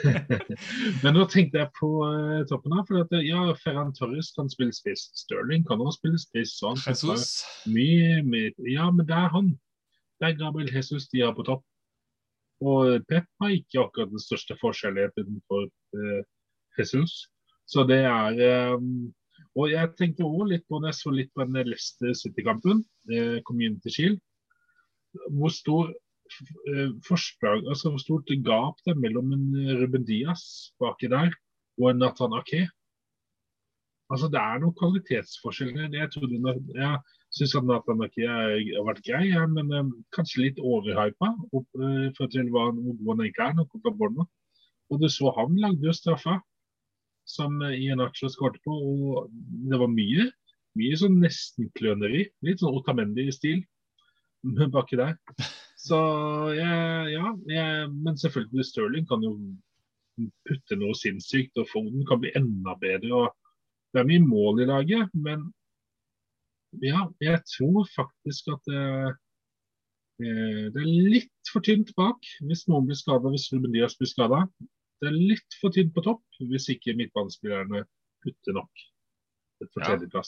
Men nå tenkte jeg på uh, toppen her. For at, eh, ja, Ferran Torres kan spille spiss. Sterling kan også spille spiss. Så han Jesus. mye, mye Ja, men det er han. Det er Gabriel Jesus de har på topp. Og Pep har ikke akkurat den største forskjelligheten for uh, Jesus. Så det er eh, Og jeg tenkte òg litt på når jeg så litt på den Leicester City-kampen, eh, Community Shield, hvor stor eh, forslag, altså hvor stort gap det er mellom en eh, Ruben Diaz baki der og en Nathan Ake. Altså Det er noen kvalitetsforskjeller. Jeg trodde jeg syns at Nathan Ake har vært grei, ja, men eh, kanskje litt overhypa eh, for til hva hvor han egentlig er. Og du så han lagde jo straffa som eh, Iheanacho skåret på, og det var mye. Mye sånn nesten-kløneri. Litt sånn Otamendi-stil baki der. Så jeg, ja, jeg, men selvfølgelig Sterling kan jo putte noe sinnssykt, og Foden kan bli enda bedre. og Det er mye mål i laget, men ja, jeg tror faktisk at det eh, det er litt for tynt bak hvis noen blir skada, hvis Ruben Diaz blir skada. Det er litt for tynt på topp hvis ikke midtbanespillerne putter nok Et for Ja.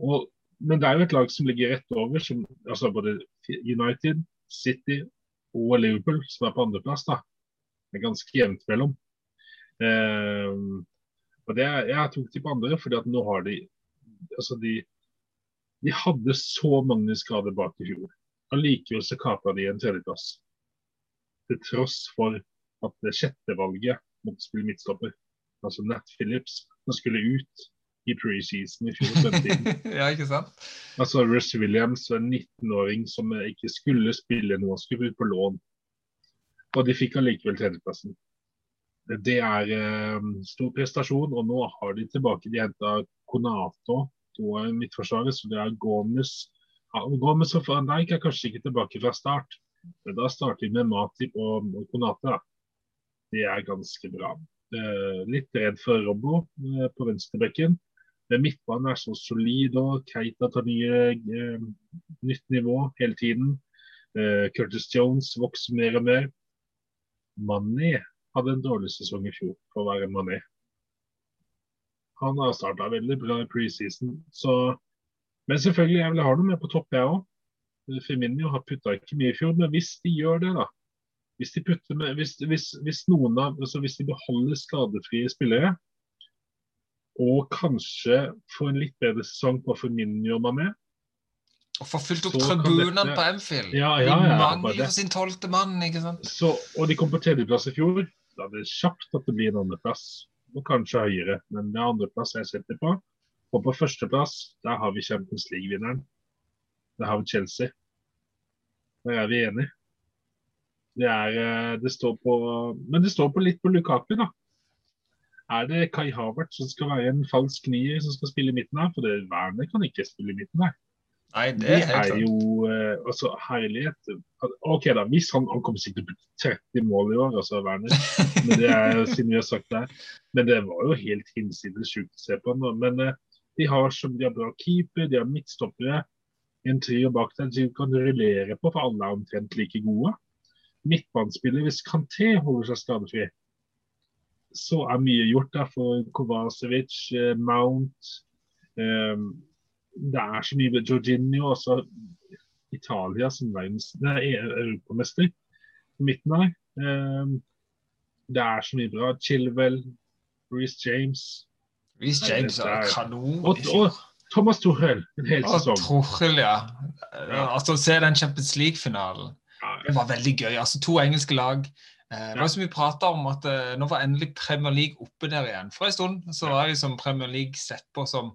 Og, men det er jo et lag som ligger rett over, som, altså både United, City og Liverpool, som er på andreplass. da. Det er ganske jevnt mellom. Uh, og det er, Jeg tok de på andre fordi at nå har de altså de, de hadde så mange skader bak i fjor. Allikevel så kapra de en tredjeplass. Til tross for at det sjette valget måtte spille midtstopper. Altså Nat Phillips, som skulle ut i preseason i fjor. ja, ikke sant? Altså Russ Williams, en 19-åring som ikke skulle spille noe, skulle ut på lån. Og de fikk allikevel tredjeplassen. Det er eh, stor prestasjon, og nå har de tilbake De henta Konato, to er midtforsvaret, så det er Gomez. Ja, Gomez og Van Dijk er kanskje ikke tilbake fra start, men da starter de med Matip og, og Konate. Det er ganske bra. Litt redd for Robbo eh, på venstrebekken. Midtbanen er så solid, og Keita tar nye, eh, nytt nivå hele tiden. Eh, Curtis Jones vokser mer og mer. Mané hadde en dårlig sesong i fjor for å være Mané. Han har starta veldig bra i preseason. Så Men selvfølgelig, jeg vil ha noe med på topp, jeg òg. Firminio har putta ikke mye i fjor, men hvis de gjør det, da Hvis de putter med, hvis, hvis, hvis av, altså hvis de beholder skadefrie spillere, og kanskje får en litt bedre sesong på Forminio Mané, Og får fylt opp tribunene dette- på Anfield. Ja, De ja, ja, mangler for sin tolvte mann, ikke sant? Så, og de kom på tredjeplass i fjor. Da er det kjapt at det blir en andreplass. Og kanskje høyere, men det er andreplass jeg setter på. Og på førsteplass, der har vi Champions League-vinneren. Der har vi Chelsea. Der er vi enige. Det er eh, Det står på Men det står på litt på Lukaku, da. Er det Kai Havert som skal være en falsk nier som skal spille i midten her? For det Werner kan ikke spille i midten her. Nei, det er det er jo eh, altså, herlighet. OK, da. Hvis han, han kommer sikkert til å putte 30 mål i år, altså Werner. Men det er siden vi har sagt det. Men det var jo helt hinsides sjukt å se på. nå. Men eh, de har som de har bra keeper, de har midtstoppere. En trio bak der de kan rullere på, for alle er omtrent like gode. Midtbanespiller, hvis Kanté holder seg skadefri, så er mye gjort der for Kovacevic, eh, Mount um, Det er så mye med Jorginho, også Italia som verdens, nei, europamester på midten her. Um, det er så mye bra. Chilwell, Reece James Reece James er kanon. og, og Thomas Tuchel en hel sesong. Tuchel, ja. Ja. Altså, Se den Champions League-finalen. Det var veldig gøy. altså To engelske lag. Eh, Det var så mye prat om at eh, nå var endelig Premier League oppe der igjen. For en stund så var liksom Premier League sett på som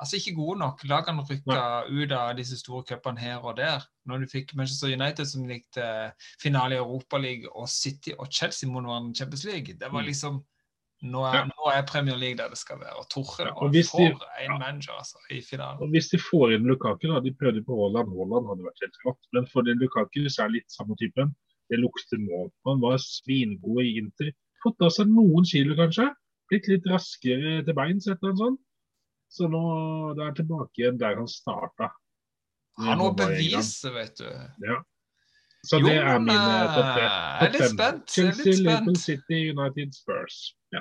altså ikke gode nok. Lagene rykka ut av disse store cupene her og der. Når du fikk Manchester United som likte finale i Europaligaen, og City og Chelsea mot hverandre i Champions League, det var Mm. liksom nå er, Ja. nå er Premier League der det skal være. Og Torre Ja, og får de- en en manager altså, i finalen. Og Hvis de får inn Lukaku, da, de prøvde på Haaland, Haaland hadde vært helt rått. Men for den Lukaku så er det litt samme typen. Det lukter mål. Han var svingod i Inter. Fått av seg noen kilo, kanskje. Blitt litt raskere til beins, et eller annet sånt. Så nå det er han tilbake igjen der han starta. Han var bevise, vet du. Ja. Så Jo, det er men, min eh, topp tre. eh, jeg er litt spent. Chelsea, Liverpool. City, United, Spurs. Ja.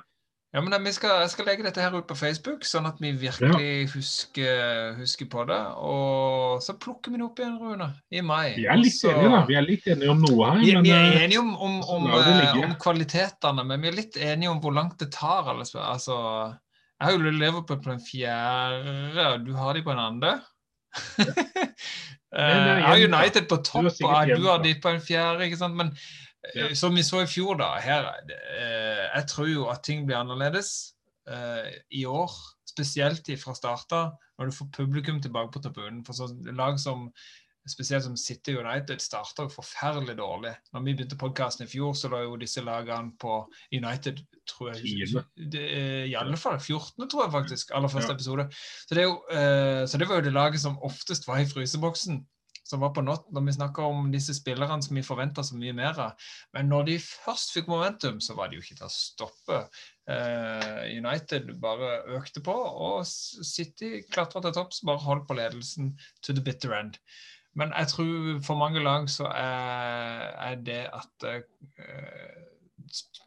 Ja, men vi skal, Jeg skal legge dette her ut på Facebook, sånn at vi virkelig husker, husker på det. Og så plukker vi det opp igjen, Rune, i mai. Vi er litt så- enige, da. Vi er litt enige om noe her. Vi, men, vi er eh, enige om, om, om, eh, om kvalitetene, men vi er litt enige om hvor langt det tar. Altså, jeg har jo Liverpool på den fjerde, og du har de på den andre. Ja. Er jeg har. United på topp, og du har de på den fjerde. ikke sant? Men eh, Ja. som vi så i fjor, da her, eh, Jeg tror jo at ting blir annerledes eh, i år. Spesielt fra starta, når du får publikum tilbake på tribunen. For så lag som spesielt som City United starta forferdelig dårlig. Når vi begynte podkasten i fjor, så lå jo disse lagene på United tror jeg, det, I alle fall 14., tror jeg faktisk. Aller første Ja. episode. Så det, er jo, eh, så det var jo det laget som oftest var i fryseboksen. Som var på nått når vi snakker om disse spillerne som vi forventa så mye mer av. Men når de først fikk momentum, så var det jo ikke til å stoppe. Eh, United bare økte på, og City klatra til topps, bare holdt på ledelsen to the bitter end. Men jeg tror for mange lag så er, er det at uh,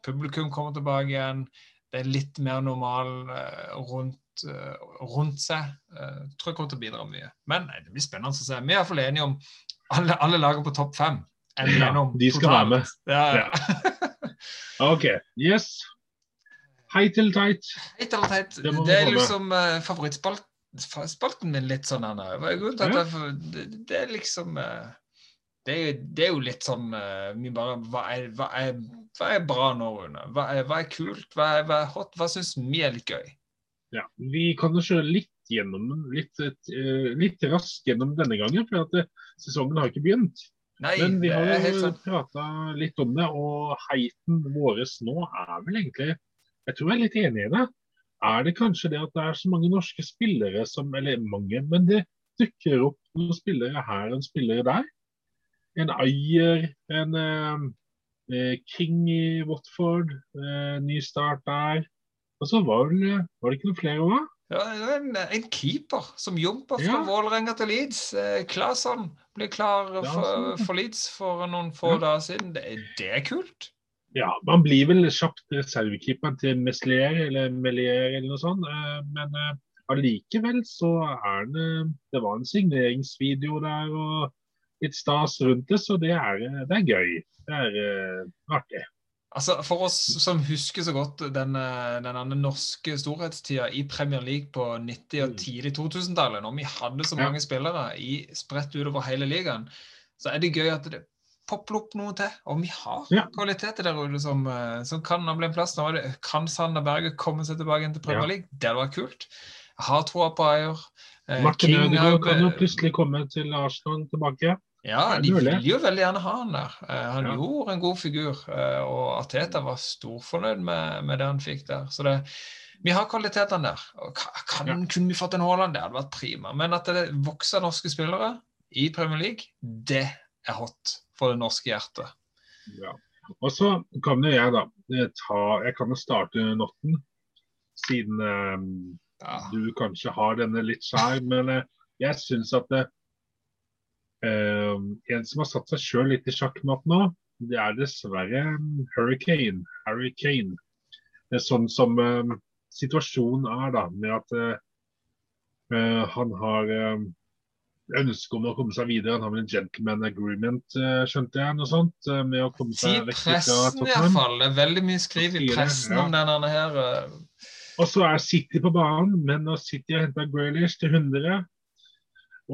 publikum kommer tilbake igjen, det er litt mer normal uh, rundt, eh, rundt seg. eh, tror jeg kommer til å bidra mye. Men nei, det blir spennende å se. Vi er iallfall enige om alle, alle lagene på topp fem. Ja, de skal være med. Ja, ja. OK. Yes. Hei til tight. Hei eller teit. Det Det er liksom uh, favorittspalten min litt sånn. Anna. Til det, det er liksom uh, det, er, det er jo litt sånn uh, bare, hva er, hva, er, hva er bra nå, Rune? Hva er, hva kult? Hva er, hva hot? Hva syns vi er litt gøy? Ja, vi kan jo kjøre litt gjennom den, litt, eh, litt raskt gjennom denne gangen, for at eh, sesongen har ikke begynt. Nei, Men vi har jo prata litt om det, og heiten vår nå er vel egentlig Jeg tror jeg er litt enig i det. Er det kanskje det at det er så mange norske spillere som Eller mange, men det dukker opp noen spillere her og en spillere der. En Ayer, en eh, eh, King i Watford, eh, ny start der. Og så var, vel, var det ikke noen flere òg? Ja, en, en keeper som jumper fra Ja. Vålerenga til Leeds. Eh, Claesson ble klar for, for Leeds for noen få Ja. dager siden. Det, det er kult. Ja, man blir vel kjapt reservekeeper til Meslier eller Melier eller noe sånt. eh, Men eh, allikevel så er det Det var en signeringsvideo der og litt stas rundt det, så det er, eh, det er gøy. Det er eh, artig. Altså, For oss som husker så godt den, eh, den andre norske storhetstida i Premier League på 90- og Mm. tidlig 2000-tallet, når vi hadde så Ja. mange spillere i, spredt utover hele ligaen, så er det gøy at det popper opp noe til. Og vi har Ja. kvaliteter der ute som, eh, som kan bli en plass. Nå kan Sander Berge komme seg tilbake inn til Premier Ja. League? Det hadde vært kult. Jeg har troa på Ayer. Eh, Martin Ødegaard kan jo plutselig komme til Arsenal tilbake. Ja, de ville vil jo veldig gjerne ha han der. Eh, han Ja. gjorde en god figur, eh, og Arteta var storfornøyd med, med det han fikk der. Så det, vi har kvalitetene der. Kan, Ja. Kunne vi fått en Haaland, det hadde vært prima. Men at det vokser norske spillere i Premier League, det er hot for det norske hjertet. Ja. Og så kan jo jeg da eh, ta Jeg kan jo starte notten, siden um, Ja. du kanskje har denne litt skjær, men uh, jeg syns at det, eh, en som har satt seg sjøl litt i sjakkmatt nå, det er dessverre Hurricane. Hurricane. Det er sånn som uh, situasjonen er, da, med at eh, han har ønske om å komme seg videre. Han har vel en gentleman agreement, skjønte jeg, noe sånt, med å komme seg vekk fra pressen Tottenham. iallfall. Det er veldig mye skriv i pressen ja. om denne her. Og så er City på banen, men når City har henta Graylish til 100,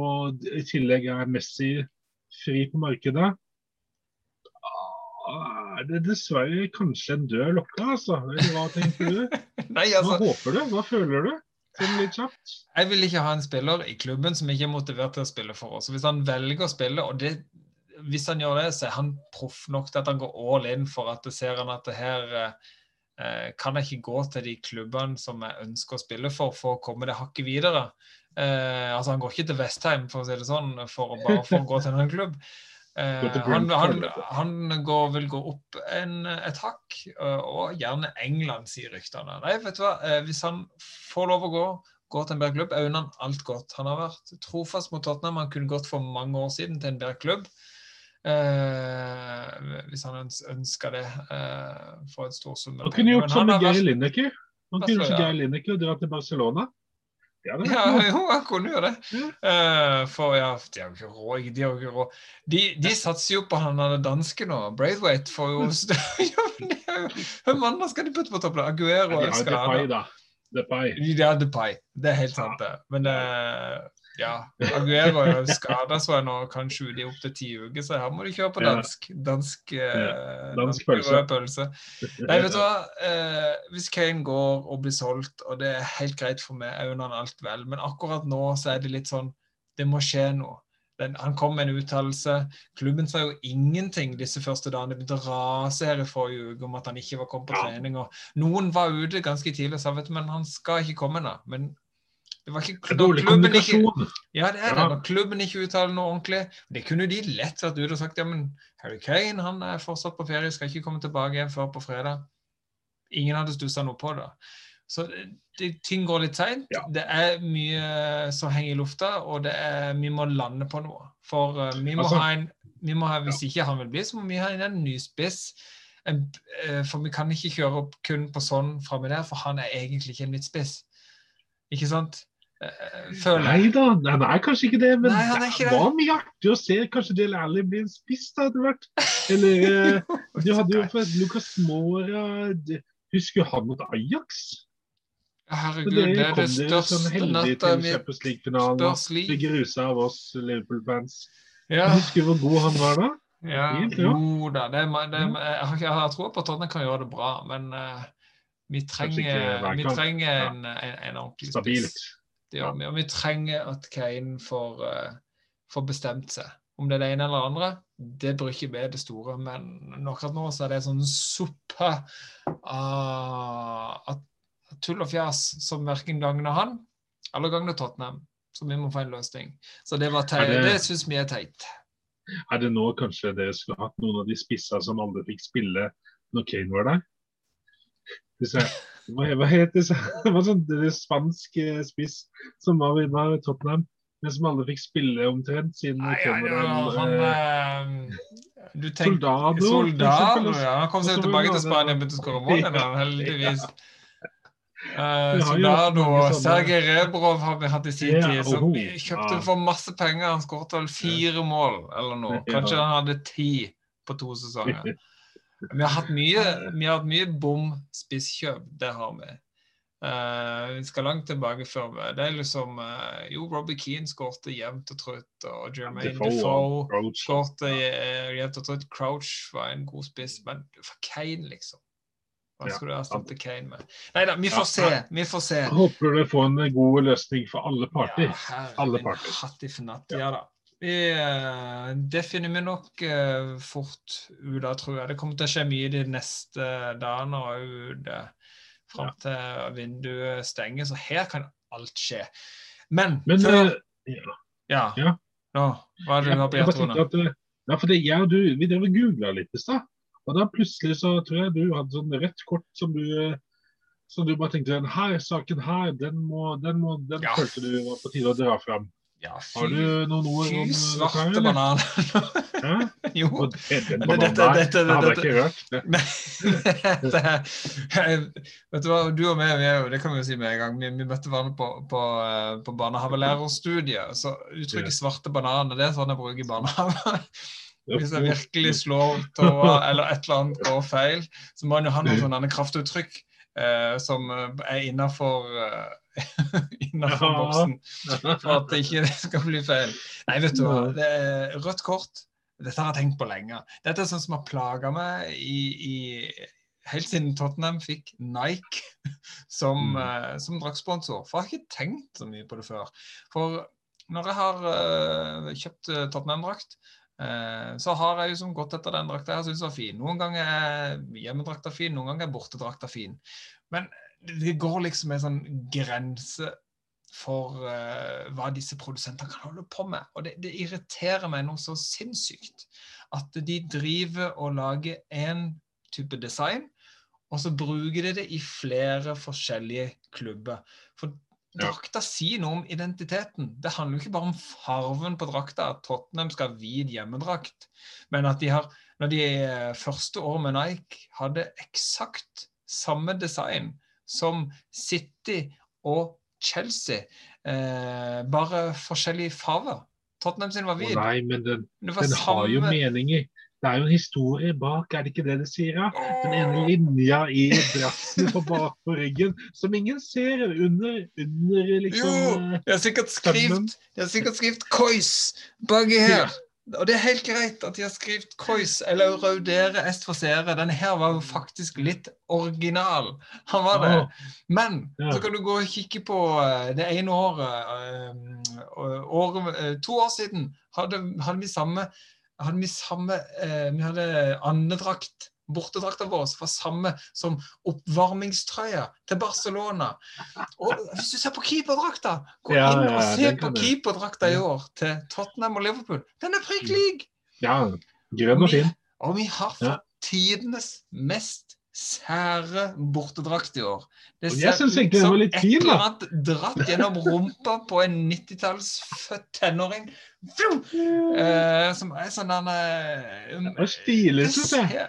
og i tillegg er Messi fri på markedet, ah, er det dessverre kanskje en død lokke, altså. Hva tenker du? Nei, Hva altså, håper du? Hva føler du? Sånn jeg vil ikke ha en spiller i klubben som ikke er motivert til å spille for oss. Hvis han velger å spille, og det, hvis han gjør det, så er han proff nok til at han går all in for at det ser han at det her eh, kan jeg ikke gå til de klubbene som jeg ønsker å spille for, for å komme det hakket videre. Eh, altså Han går ikke til Vestheim for å si det sånn, for å bare for å gå til en klubb. Eh, han, han, han går, vil gå opp en, et hakk, eh, og gjerne England, sier ryktene. Nei, vet du hva, eh, hvis han får lov å gå, går til en bedre klubb, øyner han alt godt. Han har vært trofast mot Tottenham, han kunne gått for mange år siden til en bedre klubb. Eh, hvis han øns ønsker det eh, for en stor summer Han kunne gjort som Geir Lineker. Han kunne gjort som Geir Lineker og dra til Barcelona. Ja, det Ja, jo, han kunne jo det. Eh, for ja, de har jo ikke råd. De, har ikke råd. de, de satser jo på han der danske nå. Braithwaite får jo de Hvem andre skal de putte på toppen? Aguero Ja, de har Depay, skada. da. Depay. De Depay. Det er helt sant, det. Men eh, ja, Aguero er jo skada, så nå kanskje ute i opptil ti uker, så her må du kjøre på dansk. Dansk, ja. dansk pølse. pølse. Nei, vet du hva? Eh, hvis Kane går og blir solgt, og det er helt greit for meg, jeg unner han alt vel, men akkurat nå så er det litt sånn Det må skje noe. Den, han kom med en uttalelse. Klubben sa jo ingenting disse første dagene. Det begynte å rase her i forrige uke om at han ikke var kommet på trening. og Noen var ute ganske tidlig og sa vet du, men han skal ikke komme nå. Men det var ikke Dårlig ikke, kommunikasjon. ja, det er Ja. det. Når klubben ikke uttaler noe ordentlig. Det kunne de lett vært ute og sagt ja, men Harry Kane han er fortsatt på ferie, skal ikke komme tilbake igjen før på fredag. Ingen hadde stussa noe på det. Så det, ting går litt seint. Ja. Det er mye som henger i lufta, og det er, vi må lande på noe. For uh, vi må Altså- ha en vi må ha, Hvis ikke han vil bli, så må vi ha inn en ny spiss. En, uh, for vi kan ikke kjøre opp kun på sånn framme der, for han er egentlig ikke en midtspiss. Ikke sant? Eh, Føler. Nei da, han er kanskje ikke det, men Nei, ikke det var mye artig å se kanskje Del Alli bli en spiss da etter hvert. Eller eh, du hadde jo fått Lucas Mora Husker han mot Ajax? Herregud, det, det er det sånn største heldig natta mi liv. grusa av oss Liverpool-fans. Ja, Husker du hvor god han var da? ja. Jo da. Det, det, er jeg, har, tro på at Tottenham kan gjøre det bra, men uh, vi trenger, vi trenger en, en, en ordentlig spiss. Det gjør vi. Og vi trenger at Kane får, eh, får bestemt seg. Om det er det ene eller det andre, det bryr ikke være det store. Men akkurat nå så er det sånn suppe av uh, tull og fjas som verken gagner han eller gagner Tottenham. Så vi må få en løsning. Så det var teit. Det- Det syns vi er teit. Er det nå kanskje dere skulle hatt noen av de spissa som aldri fikk spille når Kane var der? Hvis hva, hva het det? Det var sånn det spansk eh, spiss som var, i- var i Tottenham, men som aldri fikk spille omtrent siden Nei, ja, ja, han eh, eh, Du tenk, Soldado, Soldado, ja. Han kom seg tilbake til Spania og begynte å skåre mål igjen, heldigvis. Jo Soldado og Sergej Rebrov har vi hatt i sin tid. Så vi kjøpte for masse penger. Han skåret vel fire mål eller noe. Kanskje han hadde ti på to sesonger. Vi har hatt mye, vi har hatt mye bom spisskjøp. Det har vi. Uh, vi skal langt tilbake før Det er liksom uh, Jo, Robbie Keane skårte jevnt og trutt, og Jermaine Defoe Defoe skårte eh, jevnt og trutt. Crouch var en god spiss, men for Kane, liksom. Hva skulle du erstatte Kane med? Nei da, vi får se. Vi får se. Jeg håper dere får en god løsning for alle parter. Ja, herre Alle parter. hatt i fnatt. Ja da. Eh, det finner vi nok eh, fort ut av, tror jeg. Det kommer til å skje mye de neste dagene og ut eh, fram til vinduet stenger, så her kan alt skje. Men, Men før eh, ja, Ja. ja. Nå, hva er det du har på hjertet, eh, ja, for det, jeg og du, vi drev og googla litt i stad. Og da plutselig så tror jeg du hadde sånn rødt kort som du eh, som du bare tenkte den her saken her, den, må, den, må, den Ja. følte du var på tide å dra fram. Ja, Har du noen ord fy om svarte banan. Jo. Dette- dette- hadde jeg ikke hørt. Vet du hva, du og meg, vi jo, det kan vi jo si med en gang, vi, vi møtte hverandre på, på, eh, på barnehavelærerstudiet, så uttrykket svarte bananer, det er sånn jeg bruker i barnehave. Hvis jeg virkelig slår tåa, eller et eller annet går feil, så må en jo ha noen sånne kraftuttrykk eh, som eh, er innenfor, eh, innenfor boksen, for at det ikke skal bli feil. Nei, vet du hva, det er rødt kort, dette har jeg tenkt på lenge. Dette er sånn som har plaget meg i, i helt siden Tottenham fikk Nike som, Mm. uh, som draktsponsor. For jeg har ikke tenkt så mye på det før. For når jeg har uh, kjøpt eh, Tottenham-drakt, uh, så har jeg liksom gått etter den drakta jeg syns var fin. Noen ganger er hjemmedrakta fin, noen ganger er bortedrakta fin. Men det går liksom en sånn grense for uh, hva disse produsentene kan holde på med. Og det, det irriterer meg noe så sinnssykt at de driver og lager én type design, og så bruker de det i flere forskjellige klubber. For drakta sier noe om identiteten. Det handler jo ikke bare om farven på drakta, at Tottenham skal ha hvit hjemmedrakt, men at de har Når de eh, første år med Nike hadde eksakt samme design som City og Chelsea, eh, bare forskjellige farger. Tottenham sin var hvit. Oh, nei, men den, den samme... har jo meninger. Det er jo en historie bak, er det ikke det det sier? da? Den ene linja i drakten på bak på ryggen, som ingen ser under, under liksom Jo, de de har sikkert skrevet Kois baki her. Og det er helt greit at de har skrevet Kois eller Raudere Est for seere. Den her var jo faktisk litt original. Han var det. Men Ja. så kan du gå og kikke på eh, det ene året, År, eh, To år siden hadde, hadde vi samme hadde vi samme eh, Vi hadde andedrakt. Bortedrakta vår var samme som oppvarmingstrøya til Barcelona. Og hvis du ser på keeperdrakta, gå Ja, inn og se den på keeperdrakta i år til Tottenham og Liverpool. Den er prikk lik! Ja, grønn og fin. Og vi har Ja. fått tidenes mest sære bortedrakt i år. Det ser ut som et eller annet dratt gjennom rumpa på en 90-tallsfødt tenåring. Eh, som er sånn han uh, Det var stilig, syns jeg.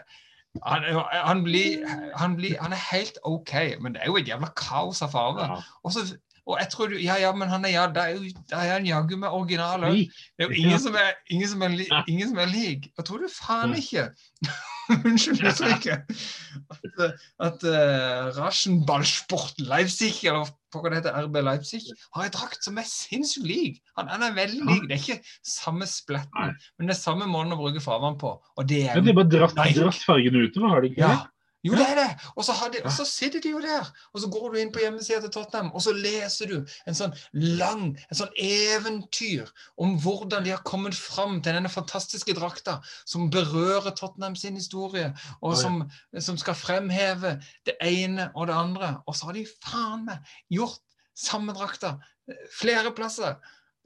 Han, han, blir, han, blir, han er helt OK, men det er jo et jævla kaos av farger. Ja. Og, så, og jeg tror du Ja, ja, men han er ja, det er jo det er han jaggu meg original òg. Det er jo ingen som er, ingen som er, li, ingen som er lik. Jeg tror du faen ikke Unnskyld uttrykket. At, at uh, Raschenballsport Leipzig, eller hva det heter, RB Leipzig, har en drakt som er sinnssykt lik. Han, han er veldig lik. Det er ikke samme Nei. spletten, men det er samme måten å bruke farvann på. Og det er Men de har bare dratt, dratt fargene utover, har de ikke ja. Jo, det er det! Og så, de, og så sitter de jo der. Og så går du inn på hjemmesida til Tottenham, og så leser du en sånn lang, en sånn eventyr om hvordan de har kommet fram til denne fantastiske drakta som berører Tottenham sin historie, og som, som skal fremheve det ene og det andre. Og så har de faen meg gjort samme drakta eh, flere plasser.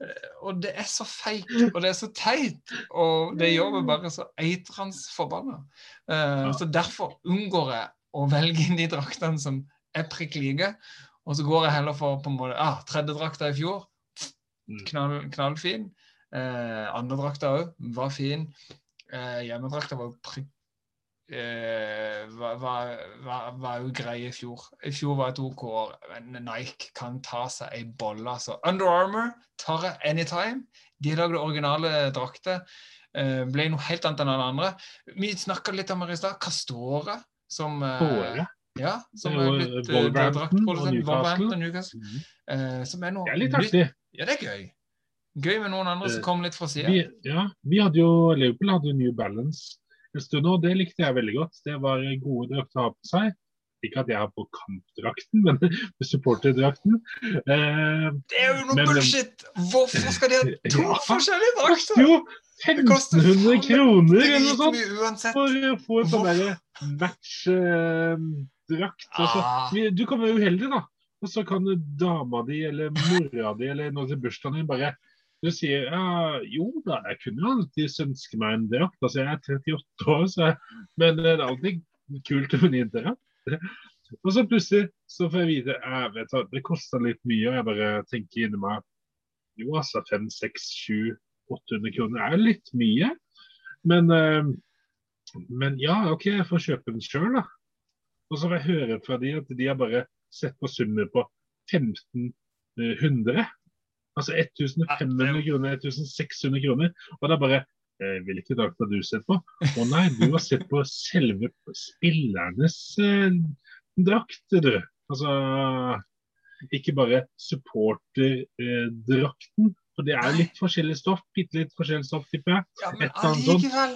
Eh, Og det er så feit, og det er så teit, og det gjør meg bare så eitrende forbanna. Eh, Så derfor unngår jeg å velge inn de draktene som er prikk like. Og så går jeg heller for på en måte, ah, tredje drakta i fjor, Mm. knall, knallfin. Uh, andre drakta òg var fin. Uh, hjemmedrakta var prikk var, var, var, jo grei i fjor. I fjor var et OK år. Nike kan ta seg ei bolle, altså. Under Armour tar jeg anytime. De lagde originale drakter. Eh, ble noe helt annet enn alle andre. Vi snakka litt om her i stad. Castore, som eh, Ja, som er blitt eh, draktprodusent. Wolverhampton og Newcastle. Eh, som er noe Det er litt artig. Ja, det er gøy. Gøy med noen andre som Eh, kommer litt fra sida. Ja, vi hadde jo, Liverpool hadde jo New Balance stund, nå. det likte jeg veldig godt. Det var gode drakter å ha på seg. Ikke at jeg har på kampdrakten, men supporterdrakten. Eh, Det er jo noe Men- bullshit! Hvorfor skal de ha to Ja, forskjellige drakter? jo Det koster 1500 faen kroner eller noe sånt for å få en sånn derre match-drakt. altså, du kan være uheldig, da. Og så kan dama di eller mora di eller noen til bursdagen din bare du sier ja, jo da, jeg kunne jo alltid ønske meg en drakt. Altså, jeg er 38 år, så jeg, men det er alltid kult med en drakt. Og så plutselig så får jeg vite jeg vet, at det koster litt mye, og jeg bare tenker inni meg Jo, altså 5, 6, 7, 800 kroner er litt mye. Men, eh, men ja, OK, jeg får kjøpe den sjøl, da. Og så får jeg høre fra de at de har bare sett på summer på 1500. Altså 1500 kroner, 1600 kroner. Og det er bare eh, Hvilke drakt har du sett på? Å nei, du har sett på selve spillernes eh, drakt, du. Altså ikke bare supporterdrakten. For det er litt forskjellig stoff. Bitte litt forskjellig stoff, tipper jeg. Ja, men allikevel.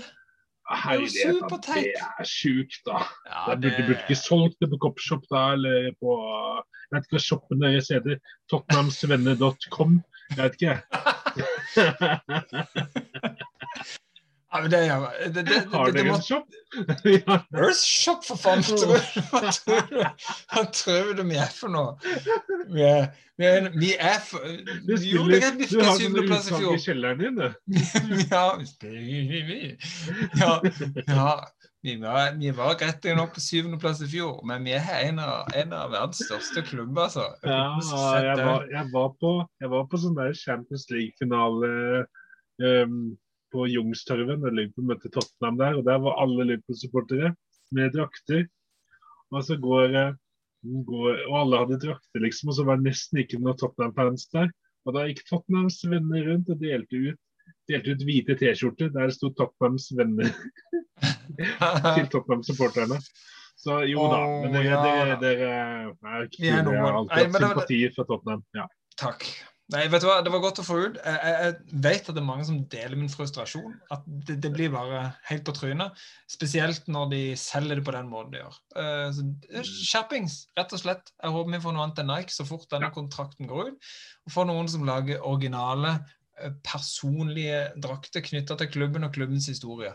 Herlighet, det er sjukt, da. Ja, det... burde, burde ikke solgt det på Copshop da, eller på Jeg vet ikke hva shoppen deres heter. Tottenhamsvenner.com. Jeg vet ikke. Ja, men det, gjør det, det, det, Har det, det dere en shop? ja. Earth Shop, for faen! Hva tror du, du, vi er for noe? Vi er, vi er, vi er for, Du, Jo, spiller, det er du har i utsalg i kjelleren din, du. Ja, ja, ja vi, var, vi var greit nok på syvendeplass i fjor, men vi er en av, en av verdens største klubber, altså. Ja, jeg var, jeg var på, jeg var på sånn der Champions League-finale um, på Youngstorget når Liverpool møtte Tottenham der. og Der var alle Liverpool-supportere med drakter. Og så går, eh, går Og alle hadde drakter, liksom, og så var det nesten ikke noen Tottenham-fans der. Og da gikk Tottenhams venner rundt og delte ut, delte ut hvite T-skjorter der det sto Tottenhams venner til Tottenham-supporterne. Så jo da, men dere, ja dere, dere er kule. Jeg har alltid hatt sympati for Tottenham. Ja. Takk. Nei, vet du hva, Det var godt å få ut. Jeg, jeg, vet at det er mange som deler min frustrasjon. At det, det blir bare helt på trynet. Spesielt når de selger det på den måten de gjør. Skjerpings, rett og slett. Jeg håper vi får noe annet enn Nike så fort denne kontrakten går ut. Og får noen som lager originale, eh, personlige drakter knytta til klubben og klubbens historie.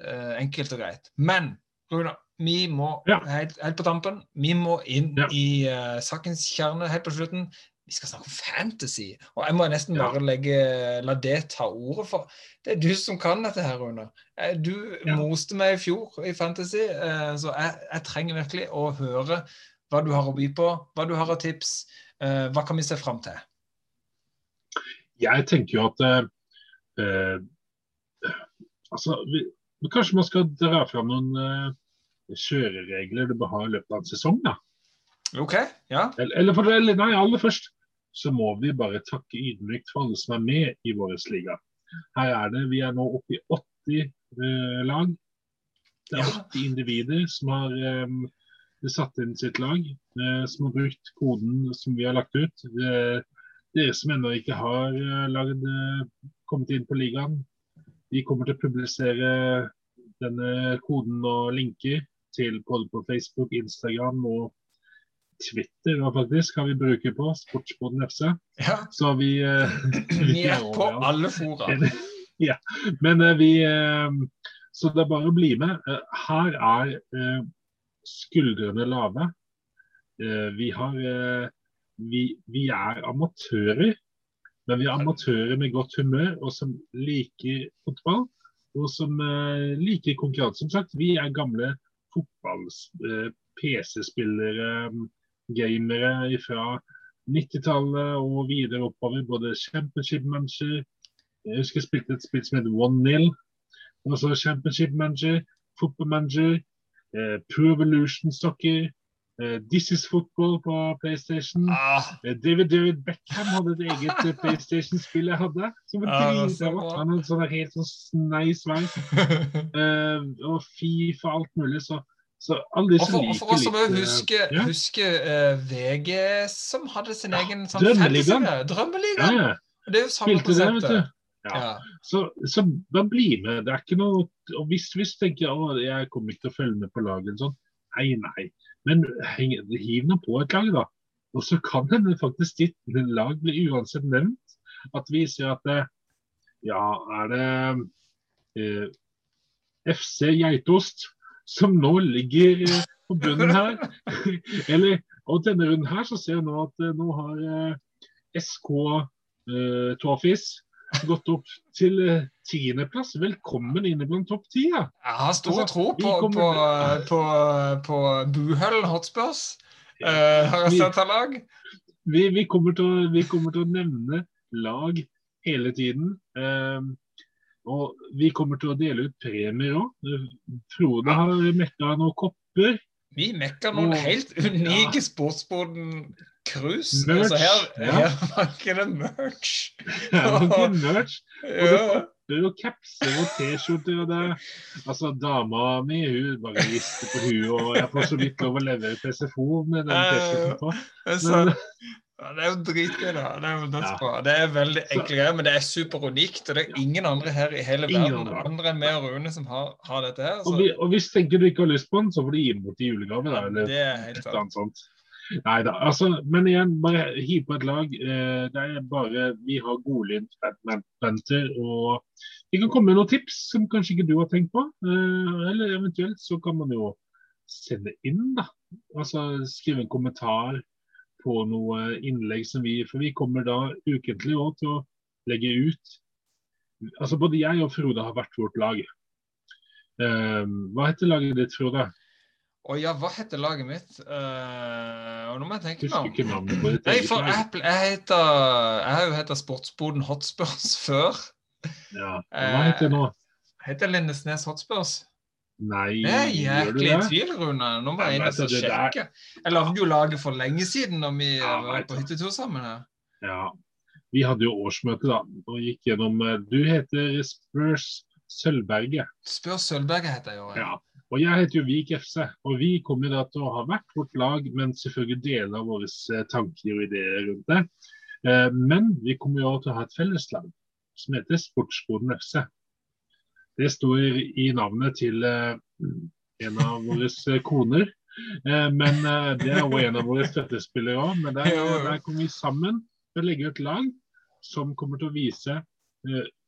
Uh, enkelt og greit. Men Runa, vi må Ja. helt, helt på tampen, vi må inn Ja. i uh, sakens kjerne helt på slutten. Vi skal snakke om fantasy. Og jeg må nesten bare legge, la det ta ordet for. Det er du som kan dette her, Rune. Eh, Du Ja. moste meg i fjor i fantasy, eh, så jeg, jeg trenger virkelig å høre hva du har å by på, hva du har av tips. eh, Hva kan vi se fram til? Jeg tenker jo at eh, altså, vi, Kanskje man skal dra fram noen eh, kjøreregler du bør ha i løpet av en sesong? da. OK? Ja? Eller, eller, for, eller nei, aller først så må vi bare takke ydmykt for alle som er med i vår liga. Her er det, Vi er nå oppe i 80 eh, lag. Det er Ja. 80 individer som har eh, satt inn sitt lag, eh, som har brukt koden som vi har lagt ut. Dere som ennå ikke har eh, laget, eh, kommet inn på ligaen, vi kommer til å publisere denne koden og linker til både på Facebook, Instagram og Twitter faktisk kan vi bruke på Sportsboden FC. ja. Så vi, uh, Vi er på alle fora. ja. Men uh, vi uh, Så det er bare å bli med. Her er skuldrene lave. Vi har vi, vi er amatører. Men vi er amatører med godt humør og som liker fotball. Og som liker konkurranse. Som sagt, vi er gamle fotball, eh, PC-spillere, gamere fra 90-tallet og videre oppover. Både Championship Manager Jeg husker jeg spilte et spill som het One Nil. Også Championship Manager, Football Manager, eh, Pro Evolution Soccer, eh, This Is Football på PlayStation. Ah, Eh, David David Beckham hadde et eget eh, PlayStation-spill jeg hadde. Som var så dritbra. Han hadde sånn helt sånn snei sveis. Eh, og Fifa alt mulig. Så, så alle disse Og for, oss vil eh, huske, ja. huske uh, VG, som hadde sin Ja, egen sånn Drømmeligaen. fantasy- ja, ja. Det er jo samme det, konseptet. Ja. Så, så da bli med. Det er ikke noe og Hvis hvis du tenker at jeg kommer ikke til å følge med på laget, sånn. nei, nei. Men heng, hiv nå på et lag, da. Og så kan hende faktisk ditt lag blir uansett nevnt. At vi ser at det, Ja, er det eh, FC Geitost som nå ligger eh, på bunnen her? Eller, og denne runden her så ser jeg nå at eh, nå har eh, SK eh, Tåfis gått opp til eh, tiendeplass. Velkommen inn blant topp ti. Ja. Jeg har stor Altså, tro på, på, kommer- på, på Buhøll Hotspurs. Eh, har jeg sett av lag? Vi, vi, kommer å, vi kommer til å nevne lag hele tiden. Eh, og vi kommer til å dele ut premier òg. Frode har mekka noen kopper. Vi mekka noen og, helt unike ja. sportsboden-cruise. Merch, Altså her, ja. her var ikke det merch. Det er noen merch. Og Ja. kopper og capser og T-skjorter. og det Altså, Dama mi hun bare rister på huet, og jeg får så vidt lov å levere på SFO med den T-skjorten på. Men, ja, det er jo dritgøy, da. Det er jo Ja. Det er veldig enkle greier, men det er superunikt. Og det er ingen andre her i hele Ingen verden andre. andre enn meg og Rune som har, har dette her. og, vi, og hvis tenker du ikke har lyst på den, så får du gi den bort i julegave. Da, eller det er helt et eller sant. sånt. Nei da. Altså, men igjen, bare hiv på et lag. Eh, det er bare Vi har godlynt Banter, og vi kan komme med noen tips som kanskje ikke du har tenkt på. Eh, eller eventuelt så kan man jo sende inn, da. Altså skrive en kommentar på noe innlegg som vi For vi kommer da ukentlig også til å legge ut Altså både jeg og Frode har vært vårt lag. Um, hva heter laget ditt, Frode? Å ja, hva heter laget mitt? Uh, og nå må jeg tenke meg om. ikke navnet på ditt Nei, for. Apple, jeg heter Jeg har jo heta Sportsboden Hotspurs før. Ja. Hva heter det nå? Heter Lindesnes Hotspurs? Nei, Det er jæklig i det? tvil, Rune. Nå var jeg inne og så altså, sjekke. Jeg lagde jo laget for lenge siden da vi Ja, var på hyttetur sammen her. Ja. Vi hadde jo årsmøte da, og gikk gjennom eh, Du heter Spurs Sølvberget. Spør Sølvberget heter jeg jo. Ja. Og jeg heter jo Vik FC. Og vi kommer da til å ha hvert vårt lag, men selvfølgelig deler våre eh, tanker og ideer rundt det. Eh, Men vi kommer jo til å ha et felleslag som heter Sportsboden FC. Det står i navnet til eh, en av våre koner. Eh, Men eh, det er også en av våre støttespillere òg. Men der, der kommer vi sammen til å legge et lag som kommer til å vise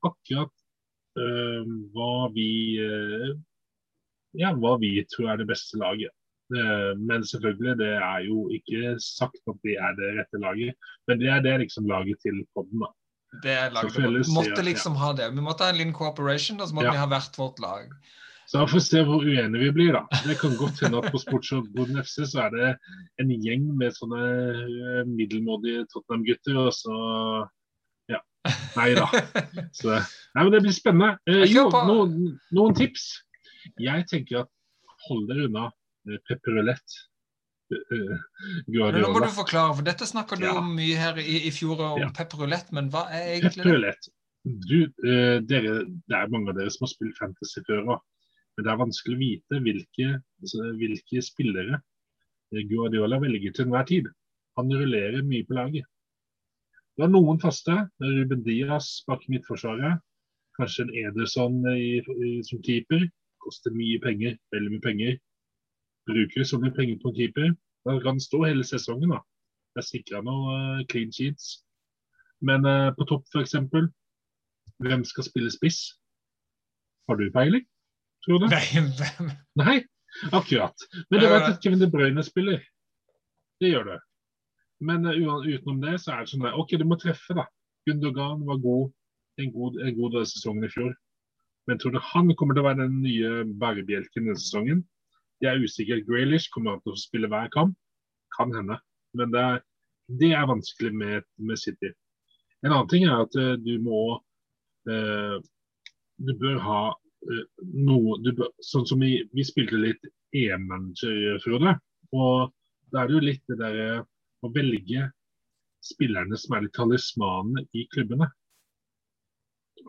akkurat hva vi ja, hva vi tror er det beste laget. Men selvfølgelig, det er jo ikke sagt at det er det rette laget. Men det er det liksom laget til podden, da. Det er laget. Vi måtte liksom ha det. Vi måtte ha en liten cooperation, og så måtte Ja. vi ha hvert vårt lag. Så vi får se hvor uenige vi blir, da. Det kan godt hende at på Sportsboden FC så er det en gjeng med sånne eh, middelmådige Tottenham-gutter, og så Ja. Nei da. Så, nei, men det blir spennende. Eh, jo, noen, noen tips. Jeg tenker at hold dere unna eh, pepperulett. Men nå må du forklare, for dette snakker du Ja. om mye her i, i fjor om Ja. pepperulett, men hva er egentlig? Pepperulett. Du, eh, dere, det er mange av dere som har spilt fantasy før òg. Men det er vanskelig å vite hvilke, altså, hvilke spillere eh, Guardiola velger til enhver tid. Han rullerer mye på laget. Det er noen faste. Ruben Diaz bak midtforsvaret. Kanskje en Ederson i, i, som keeper. Koster mye penger. Veldig mye penger. Bruker på en keeper. Da kan stå hele sesongen. da. Det er sikra noen eh, clean sheets. Men eh, på topp f.eks. Hvem skal spille spiss? Har du peiling? Tror du? Nei. Nei, akkurat. Men du vet at Kevin De Bruyne spiller. Det gjør du. Men uh, utenom det så er det sånn at OK, du må treffe, da. Gundogan var god en god, en god sesong i fjor. Men tror du han kommer til å være den nye bærebjelken denne sesongen? Det er usikker. Graylish kommer til å spille hver kamp. Kan hende. Men det er, det er vanskelig med, med City. En annen ting er at uh, du må uh, Du bør ha uh, noe bør, Sånn som vi, vi spilte litt E-manager, Frode. Og da er det jo litt det derre å velge spillerne som er litt talismanene i klubbene.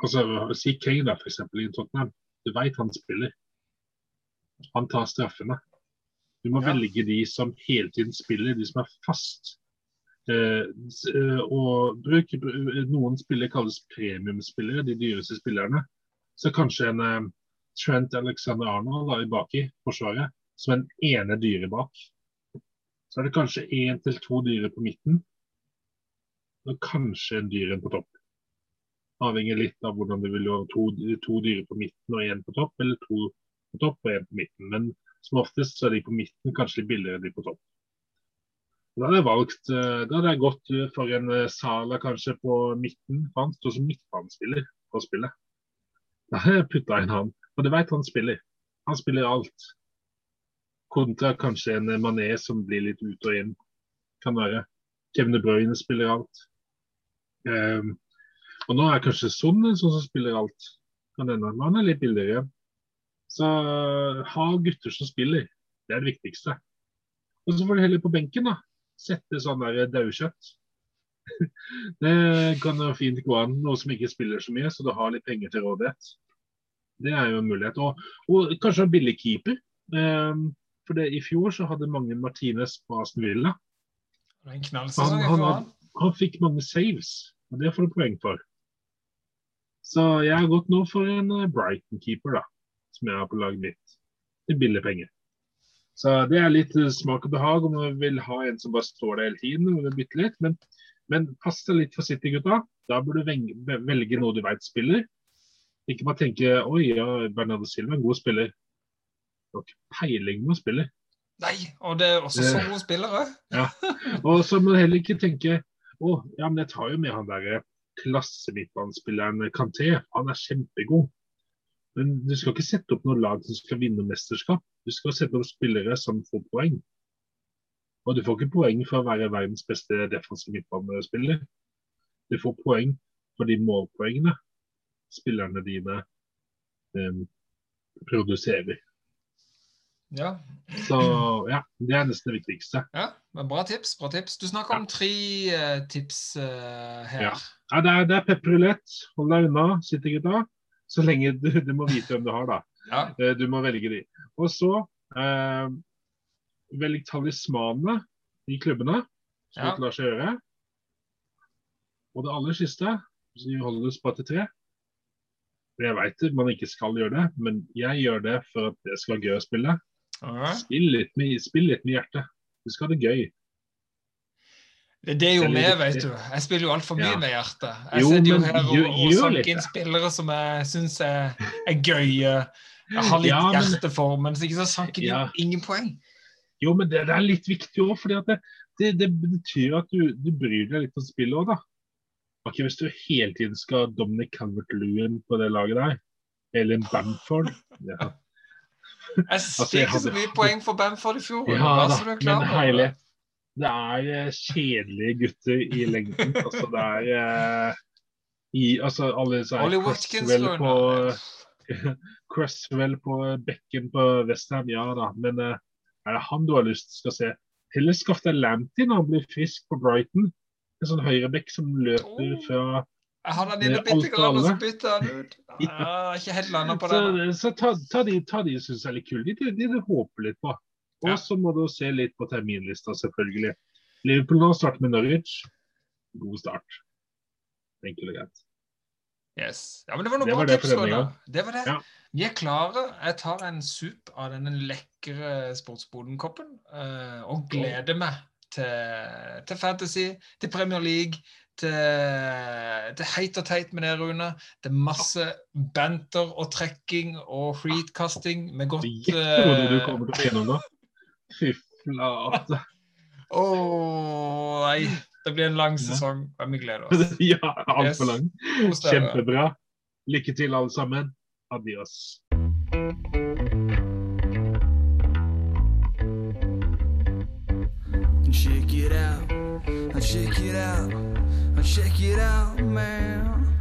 Altså, Si Kane, da, f.eks. i Tottenham. Du veit han spiller. Han tar straffene. Du må Ja. velge de som hele tiden spiller, de som er fast. Eh, eh, og bruk, Noen spillere kalles premiumspillere, de dyreste spillerne. Så kanskje en eh, Trent Alexander Arnold da, i baki forsvaret, som en ene dyre bak. Så er det kanskje én til to dyre på midten, og kanskje en dyr en på topp. Avhenger litt av hvordan du vil gjøre to, to dyre på midten og én på topp, eller to på topp og én på midten. Men som oftest så er de på midten kanskje litt billigere enn de på topp. Da hadde jeg valgt, eh, da hadde jeg gått eh, for en eh, Sala kanskje på midten. Han står som midtbanespiller på spillet. Da har jeg putta inn han. Og det vet han spiller. Han spiller alt. Kontra kanskje en Mané som blir litt ut og inn. Kan være. Kevin De Bruyne spiller alt. Um, Og nå er kanskje Son en sånn som spiller alt. Kan hende han er litt billigere. Så ha gutter som spiller. Det er det viktigste. Og så får du heller på benken, da. Sette sånn der daukjøtt. det kan jo fint gå an, noe som ikke spiller så mye, så du har litt penger til rådighet. Det er jo en mulighet. Og, og kanskje en billig keeper. Um, for det, I fjor så hadde mange Martinez på Aston Villa. Han, han, han, han fikk mange saves, og det får du poeng for. Så jeg har gått nå for en eh, Brighton-keeper, da, som jeg har på laget mitt. Til billige penger. Så det er litt eh, smak og behag om du vil ha en som bare står der hele tiden. og bytte litt, Men, men pass deg litt for City-gutta. Da bør du velge, noe du vet spiller. Ikke bare tenke oi, ja, Bernardo Silva er en god spiller. Du har ikke peiling på å spille. Nei, og det er også så Det- gode spillere. Og så må du heller ikke tenke å, ja, men jeg tar jo med han der klassemidtbanespilleren Kanté. Han er kjempegod. Men du skal ikke sette opp noe lag som skal vinne mesterskap. Du skal sette opp spillere som får poeng. Og du får ikke poeng for å være verdens beste defensive midtbanespiller. Du får poeng for de målpoengene spillerne dine em, produserer. Ja, Så ja, det er nesten det viktigste. ja, men bra tips. bra tips. Du snakker om tre uh, tips uh, her. Ja. Ja, det er, det er pepperulett. Hold deg unna, City-gutta. Så lenge du, du må vite hvem du har, da. Ja. Eh, Du må velge de. Og så eh, velg talismanene i klubbene, som Ja. lar seg gjøre. Og det aller siste, som vi holder oss på til tre. Jeg veit man ikke skal gjøre det, men jeg gjør det for at det skal være gøy å spille. Spill litt med, spill litt med hjertet. Du skal ha det gøy. Det, er jo med, vet du. Jeg spiller jo altfor mye Ja. med hjertet. Jeg Jo, sitter jo her og, og sanker inn spillere som jeg syns er, er gøye. Jeg har litt Ja, men- hjerte for, men så så sanker de Ja. ingen poeng. Jo, men det, det er litt viktig òg, for det, det, det betyr at du, du bryr deg litt om spillet òg, da. Ok, Hvis du hele tiden skal ha Dominic Calvert-Lewin på det laget der, eller Bamford ja. Jeg Altså, fikk jeg ikke så mye poeng for Bamford i fjor. ja da, men heilig. Det. Er eh, kjedelige gutter i lengden. altså, det er eh, i, altså, alle disse Ollie Watkins, på. Cresswell på bekken på Westham, ja da. Men eh, er det han du har lyst til å se? Heller skaff deg Lamptey når han blir frisk på Brighton. En sånn høyrebekk som løper Oh. fra Jeg har den inne bitte grann, og så bytter han ut. Jeg har ikke helt landa på det. så ta, ta de, ta de syns er litt kule. De, de, de håper litt på. Og så må du se litt på terminlista, selvfølgelig. Liverpool nå starter med Norwich. God start. Enkelt og greit. Yes. Ja, men det var noe Det bra var tips. gang. Det var det. Ja. Vi er klare. Jeg tar en sup av denne lekre Sportsboden-koppen eh, og gleder meg til, til Fantasy, til Premier League, til, til heit og teit med det, Rune. Det er masse banter og trekking og freetkasting med godt Gjett hva du kommer til å få gjennomgå. Fy flate. Åh, nei. Det blir en lang sesong, Ja. vi gleder oss. Ja, altfor lang. Yes. Kjempebra. Lykke til, alle sammen. Adios. Check it out, check it out, check it out, man.